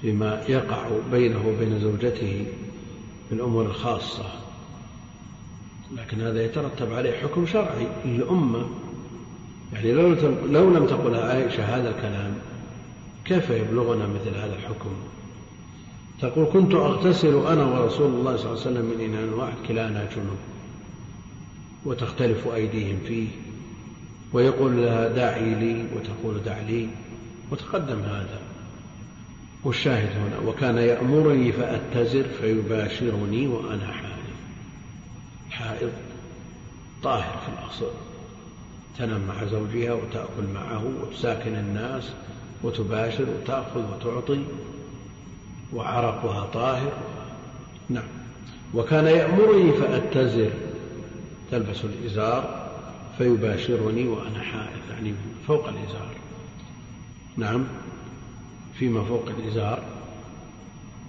فيما يقع بينه وبين زوجته في الأمور الخاصة. لكن هذا يترتب عليه حكم شرعي للأمة. يعني لو لو لم تقل عائشة هذا الكلام كيف يبلغنا مثل هذا الحكم؟ تقول كنت أغتسل أنا ورسول الله صلى الله عليه وسلم من إناء واحد كلانا جنوب وتختلف أيديهم فيه ويقول لها داعي لي وتقول دع لي وتقدم هذا. والشاهد هنا وكان يأمرني فأتزر فيباشرني وأنا حائض. حائض طاهر في الأصل. تنام مع زوجها وتأكل معه وتساكن الناس وتباشر وتأخذ وتعطي وعرقها طاهر. نعم. وكان يأمرني فأتزر. تلبس الإزار فيباشرني وأنا حائض يعني فوق الإزار. نعم. فيما فوق الإزار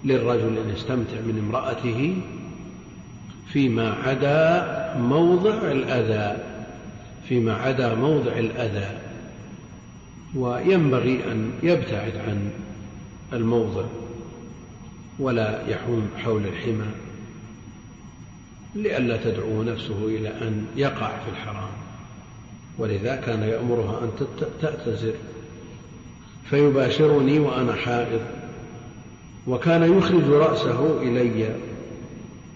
للرجل أن يستمتع من امرأته فيما عدا موضع الأذى فيما عدا موضع الأذى. وينبغي أن يبتعد عن الموضع ولا يحوم حول الحمى لئلا تدعو نفسه إلى أن يقع في الحرام. ولذا كان يأمرها أن تأتزر. فيباشرني وأنا حائض. وكان يخرج رأسه إلي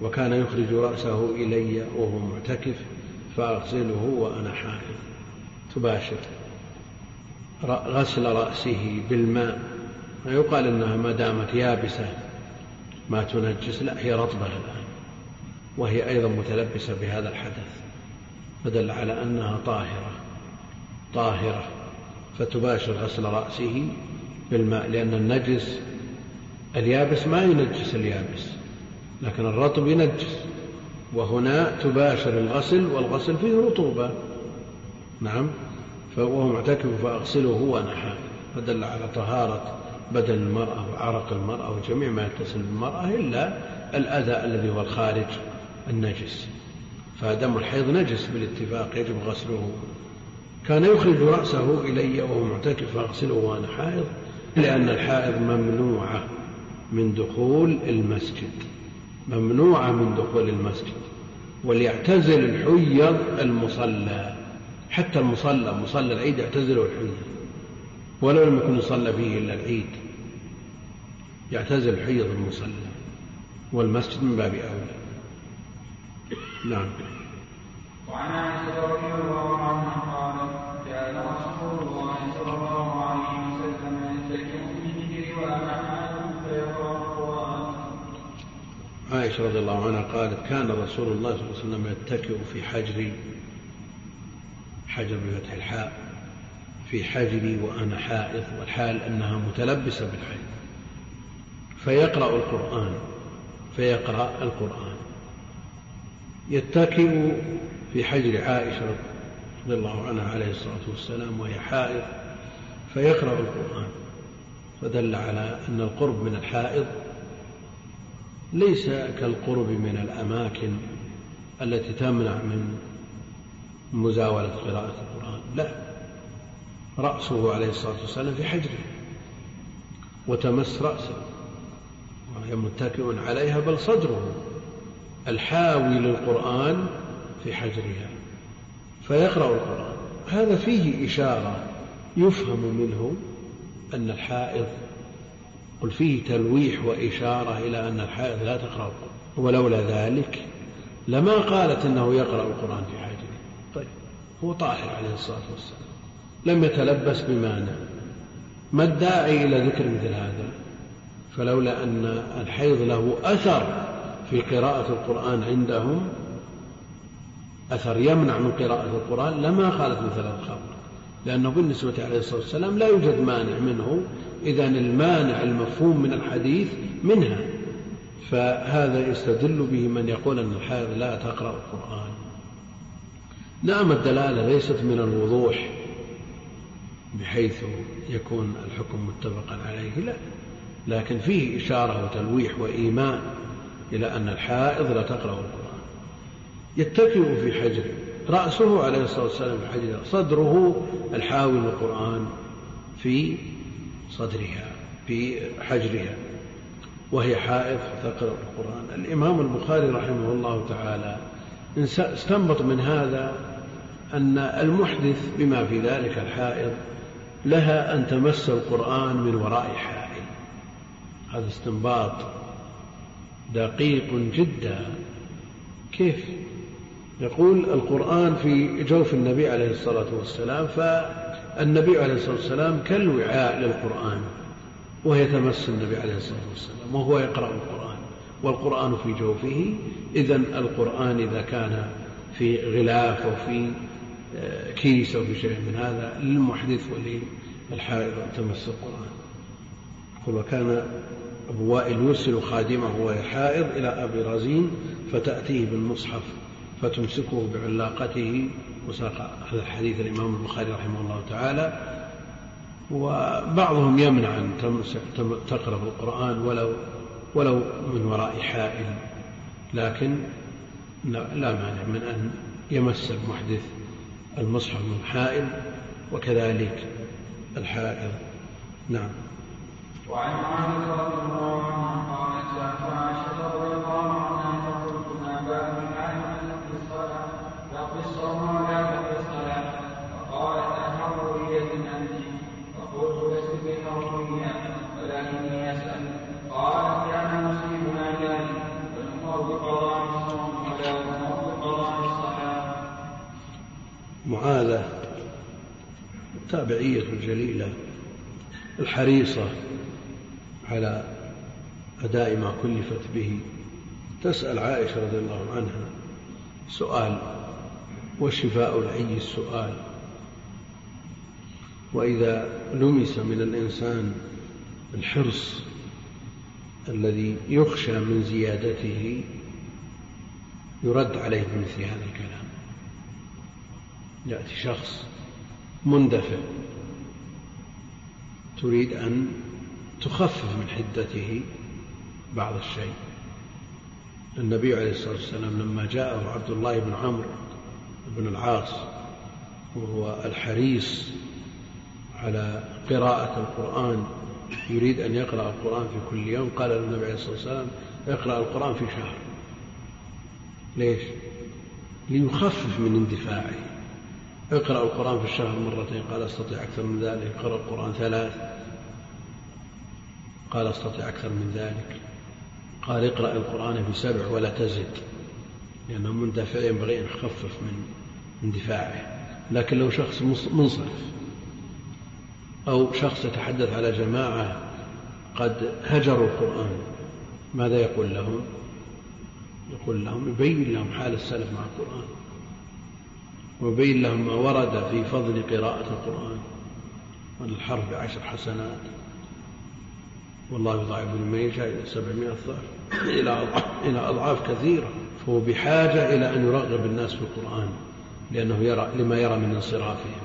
وكان يخرج رأسه إلي وهو معتكف فأغسله وأنا حائض. تباشر. غسل رأسه بالماء. ما يقال إنها ما دامت يابسة. ما تنجس لا هي رطبة الآن. وهي أيضا متلبسة بهذا الحدث. فدل على أنها طاهرة. طاهرة. فتباشر غسل رأسه بالماء لأن النجس اليابس ما ينجس اليابس لكن الرطب ينجس. وهنا تباشر الغسل والغسل فيه رطوبة. نعم فهو معتكف فأغسله وأنا حائض فدل على طهارة بدن المرأة وعرق المرأة وجميع ما يتصل بالمرأة إلا الأذى الذي هو الخارج النجس. فدم الحيض نجس بالاتفاق يجب غسله. كان يخرج رأسه إلي وهو معتكف فأغسله وأنا حائض لأن الحائض ممنوعة من دخول المسجد. ممنوعة من دخول المسجد. وليعتزل الحيض المصلى. حتى المصلى مصلى العيد يعتزله الحيض. ولو لم يكن يصلى فيه إلا العيد. يعتزل الحيض المصلى. والمسجد من باب أولى. نعم.
وعن عائشة رضي الله عنها قالت كان رسول الله صلى الله عليه وسلم يتكئ في الذكر وأنا فيقرأ القرآن.
عائشة رضي الله عنها قالت كان رسول الله صلى الله عليه وسلم يتكئ في حجري حجر بفتح الحاء في حجري وأنا حائض والحال أنها متلبسة بالحيض فيقرأ القرآن فيقرأ القرآن. يتكئ في حجر عائشة رضي الله عنها عليه الصلاة والسلام وهي حائض فيقرأ القرآن فدل على أن القرب من الحائض ليس كالقرب من الأماكن التي تمنع من مزاولة قراءة القرآن لا رأسه عليه الصلاة والسلام في حجره وتمس رأسه وهي متكئ عليها بل صدره الحاوي للقرآن في حجرها فيقرأ القرآن. هذا فيه إشارة يفهم منه أن الحائض قل فيه تلويح وإشارة إلى أن الحائض لا تقرأ القرآن. ولولا ذلك لما قالت أنه يقرأ القرآن في حجره طيب هو طاهر عليه الصلاة والسلام. لم يتلبس بمانع. ما الداعي إلى ذكر مثل هذا؟ فلولا أن الحيض له أثر في قراءة القرآن عندهم أثر يمنع من قراءة القرآن لما قالت مثل الخمر لأنه بالنسبة عليه الصلاة والسلام لا يوجد مانع منه إذا المانع المفهوم من الحديث منها. فهذا يستدل به من يقول أن الحائض لا تقرأ القرآن. نعم الدلالة ليست من الوضوح بحيث يكون الحكم متفقا عليه لا. لكن فيه إشارة وتلويح وإيماء إلى أن الحائض لا تقرأ القرآن. يتكئ في حجره رأسه عليه الصلاة والسلام في حجره صدره الحاوي للقرآن في صدرها في حجرها. وهي حائض تقرأ القرآن. الإمام البخاري رحمه الله تعالى استنبط من هذا أن المحدث بما في ذلك الحائض لها أن تمس القرآن من وراء حائل. هذا استنباط دقيق جدا. كيف يقول القرآن في جوف النبي عليه الصلاة والسلام فالنبي عليه الصلاة والسلام كالوعاء للقرآن وهي تمس النبي عليه الصلاة والسلام وهو يقرأ القرآن والقرآن في جوفه. إذا القرآن إذا كان في غلاف أو في آه، كيس أو في شيء من هذا للمحدث وللحائض تمس القرآن. يقول وكان أبو وائل يرسل خادمه وهي حائض إلى أبي رزين فتأتيه بالمصحف فتمسكه بعلاقته وساق هذا الحديث الإمام البخاري رحمه الله تعالى وبعضهم يمنع أن تقرأ القرآن ولو ولو من وراء حائل لكن لا مانع من أن يمس المحدث المصحف من حائل وكذلك الحائل. نعم.
وعن عائشة رضي الله عنها قالت عائشة رضي الله عنها
تابعية جليلة الحريصة على أداء ما كلفت به. تسأل عائشة رضي الله عنها سؤال وشفاء العي السؤال؟ وإذا لمس من الإنسان الحرص الذي يخشى من زيادته يرد عليه بمثل هذا الكلام. يأتي شخص مندفع. تريد أن تخفف من حدته بعض الشيء. النبي عليه الصلاة والسلام لما جاءه عبد الله بن عمرو بن العاص وهو الحريص على قراءة القرآن يريد أن يقرأ القرآن في كل يوم قال النبي عليه الصلاة والسلام اقرأ القرآن في شهر. ليش؟ ليخفف من اندفاعه. اقرأ القرآن في الشهر مرتين. قال أستطيع أكثر من ذلك. اقرأ القرآن ثلاث. قال أستطيع أكثر من ذلك. قال اقرأ القرآن في سبع ولا تزد لأنه مندفع ينبغي أن يخفف من اندفاعه لكن لو شخص منصرف أو شخص يتحدث على جماعة قد هجروا القرآن ماذا يقول لهم؟ يقول لهم يبين لهم حال السلف مع القرآن. ويبين لهم ما ورد في فضل قراءة القرآن. والحرف بعشر حسنات. والله يضاعف لمن يشاء إلى سبعمائة ضعف. إلى إلى أضعاف كثيرة. فهو بحاجة إلى أن يرغب الناس في القرآن لأنه يرى لما يرى من انصرافهم.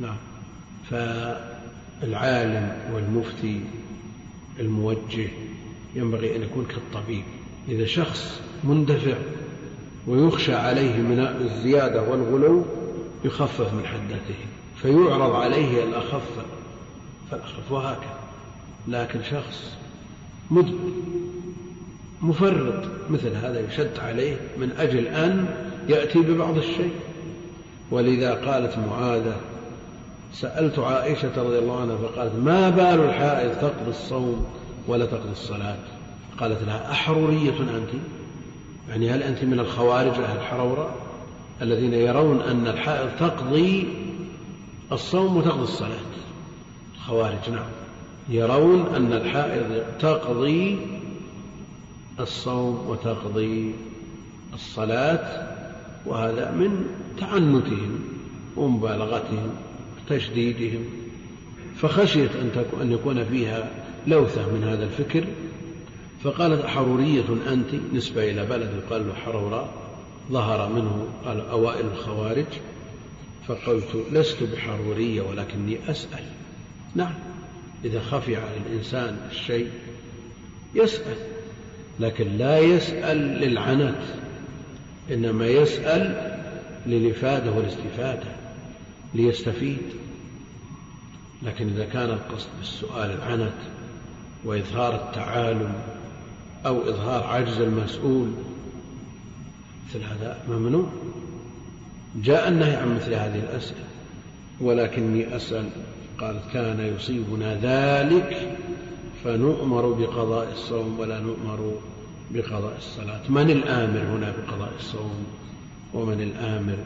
نعم. فالعالم والمفتي الموجه ينبغي أن يكون كالطبيب. إذا شخص مندفع ويخشى عليه من الزيادة والغلو يخفف من حدته فيعرض عليه الأخف فالأخف وهكذا. لكن شخص مدمن مفرط مثل هذا يشد عليه من أجل أن يأتي ببعض الشيء. ولذا قالت معاذة سألت عائشة رضي الله عنها فقالت ما بال الحائض تقضي الصوم ولا تقضي الصلاة؟ قالت لها أحرورية أنت. يعني هل أنت من الخوارج أهل الحرورة الذين يرون أن الحائض تقضي الصوم وتقضي الصلاة؟ الخوارج نعم. يرون أن الحائض تقضي الصوم وتقضي الصلاة وهذا من تعنتهم ومبالغتهم وتشديدهم فخشيت أن يكون فيها لوثة من هذا الفكر فقالت حرورية أنت نسبة إلى بلد يقال له حروراء ظهر منه قال أوائل الخوارج فقلت لست بحرورية ولكني أسأل. نعم إذا خفي على الإنسان الشيء يسأل لكن لا يسأل للعنت إنما يسأل للإفادة والاستفادة ليستفيد. لكن إذا كان القصد بالسؤال العنت وإظهار التعالم أو إظهار عجز المسؤول مثل هذا ممنوع. جاء النهي عن مثل هذه الأسئلة ولكني أسأل قال كان يصيبنا ذلك فنؤمر بقضاء الصوم ولا نؤمر بقضاء الصلاة. من الآمر هنا بقضاء الصوم ومن الآمر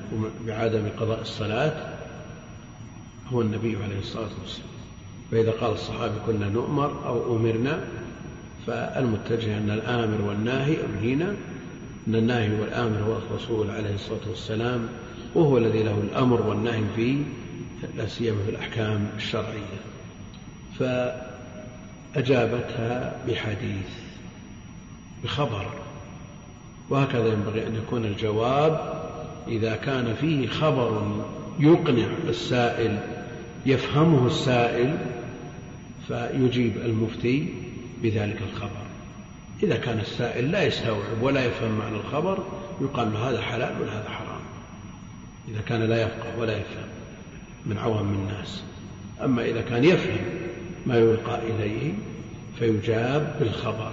بعدم قضاء الصلاة؟ هو النبي عليه الصلاة والسلام. فإذا قال الصحابي كنا نؤمر أو أمرنا فالمتجه أن الآمر والناهي أنهينا أن الناهي والآمر هو الرسول عليه الصلاة والسلام وهو الذي له الأمر والنهي في لا سيما في الأحكام الشرعية. فأجابتها بحديث بخبر. وهكذا ينبغي أن يكون الجواب إذا كان فيه خبر يقنع السائل يفهمه السائل فيجيب المفتي بذلك الخبر. إذا كان السائل لا يستوعب ولا يفهم معنى الخبر يقال له هذا حلال ولا هذا حرام. إذا كان لا يفقه ولا يفهم من عوام الناس. أما إذا كان يفهم ما يلقى إليه فيجاب بالخبر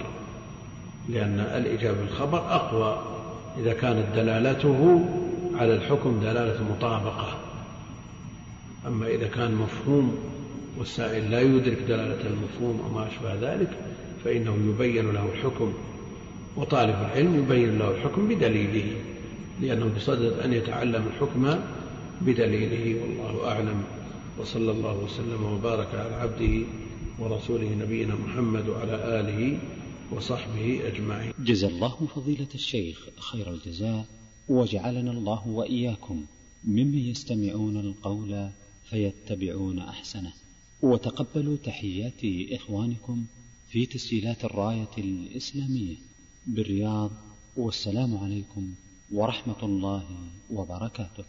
لأن الإجابة بالخبر أقوى. إذا كانت دلالته على الحكم دلالة مطابقة. أما إذا كان مفهوم والسائل لا يدرك دلالة المفهوم أو ما أشبه ذلك فإنه يبين له الحكم وطالب العلم يبين له الحكم بدليله لأنه بصدد أن يتعلم الحكم بدليله والله أعلم وصلى الله وسلم وبارك على عبده ورسوله نبينا محمد وعلى آله وصحبه أجمعين.
جزا الله فضيلة الشيخ خير الجزاء وجعلنا الله وإياكم ممن يستمعون القول فيتبعون أحسنه. وتقبلوا تحيات إخوانكم في تسجيلات الراية الإسلامية بالرياض والسلام عليكم ورحمة الله وبركاته.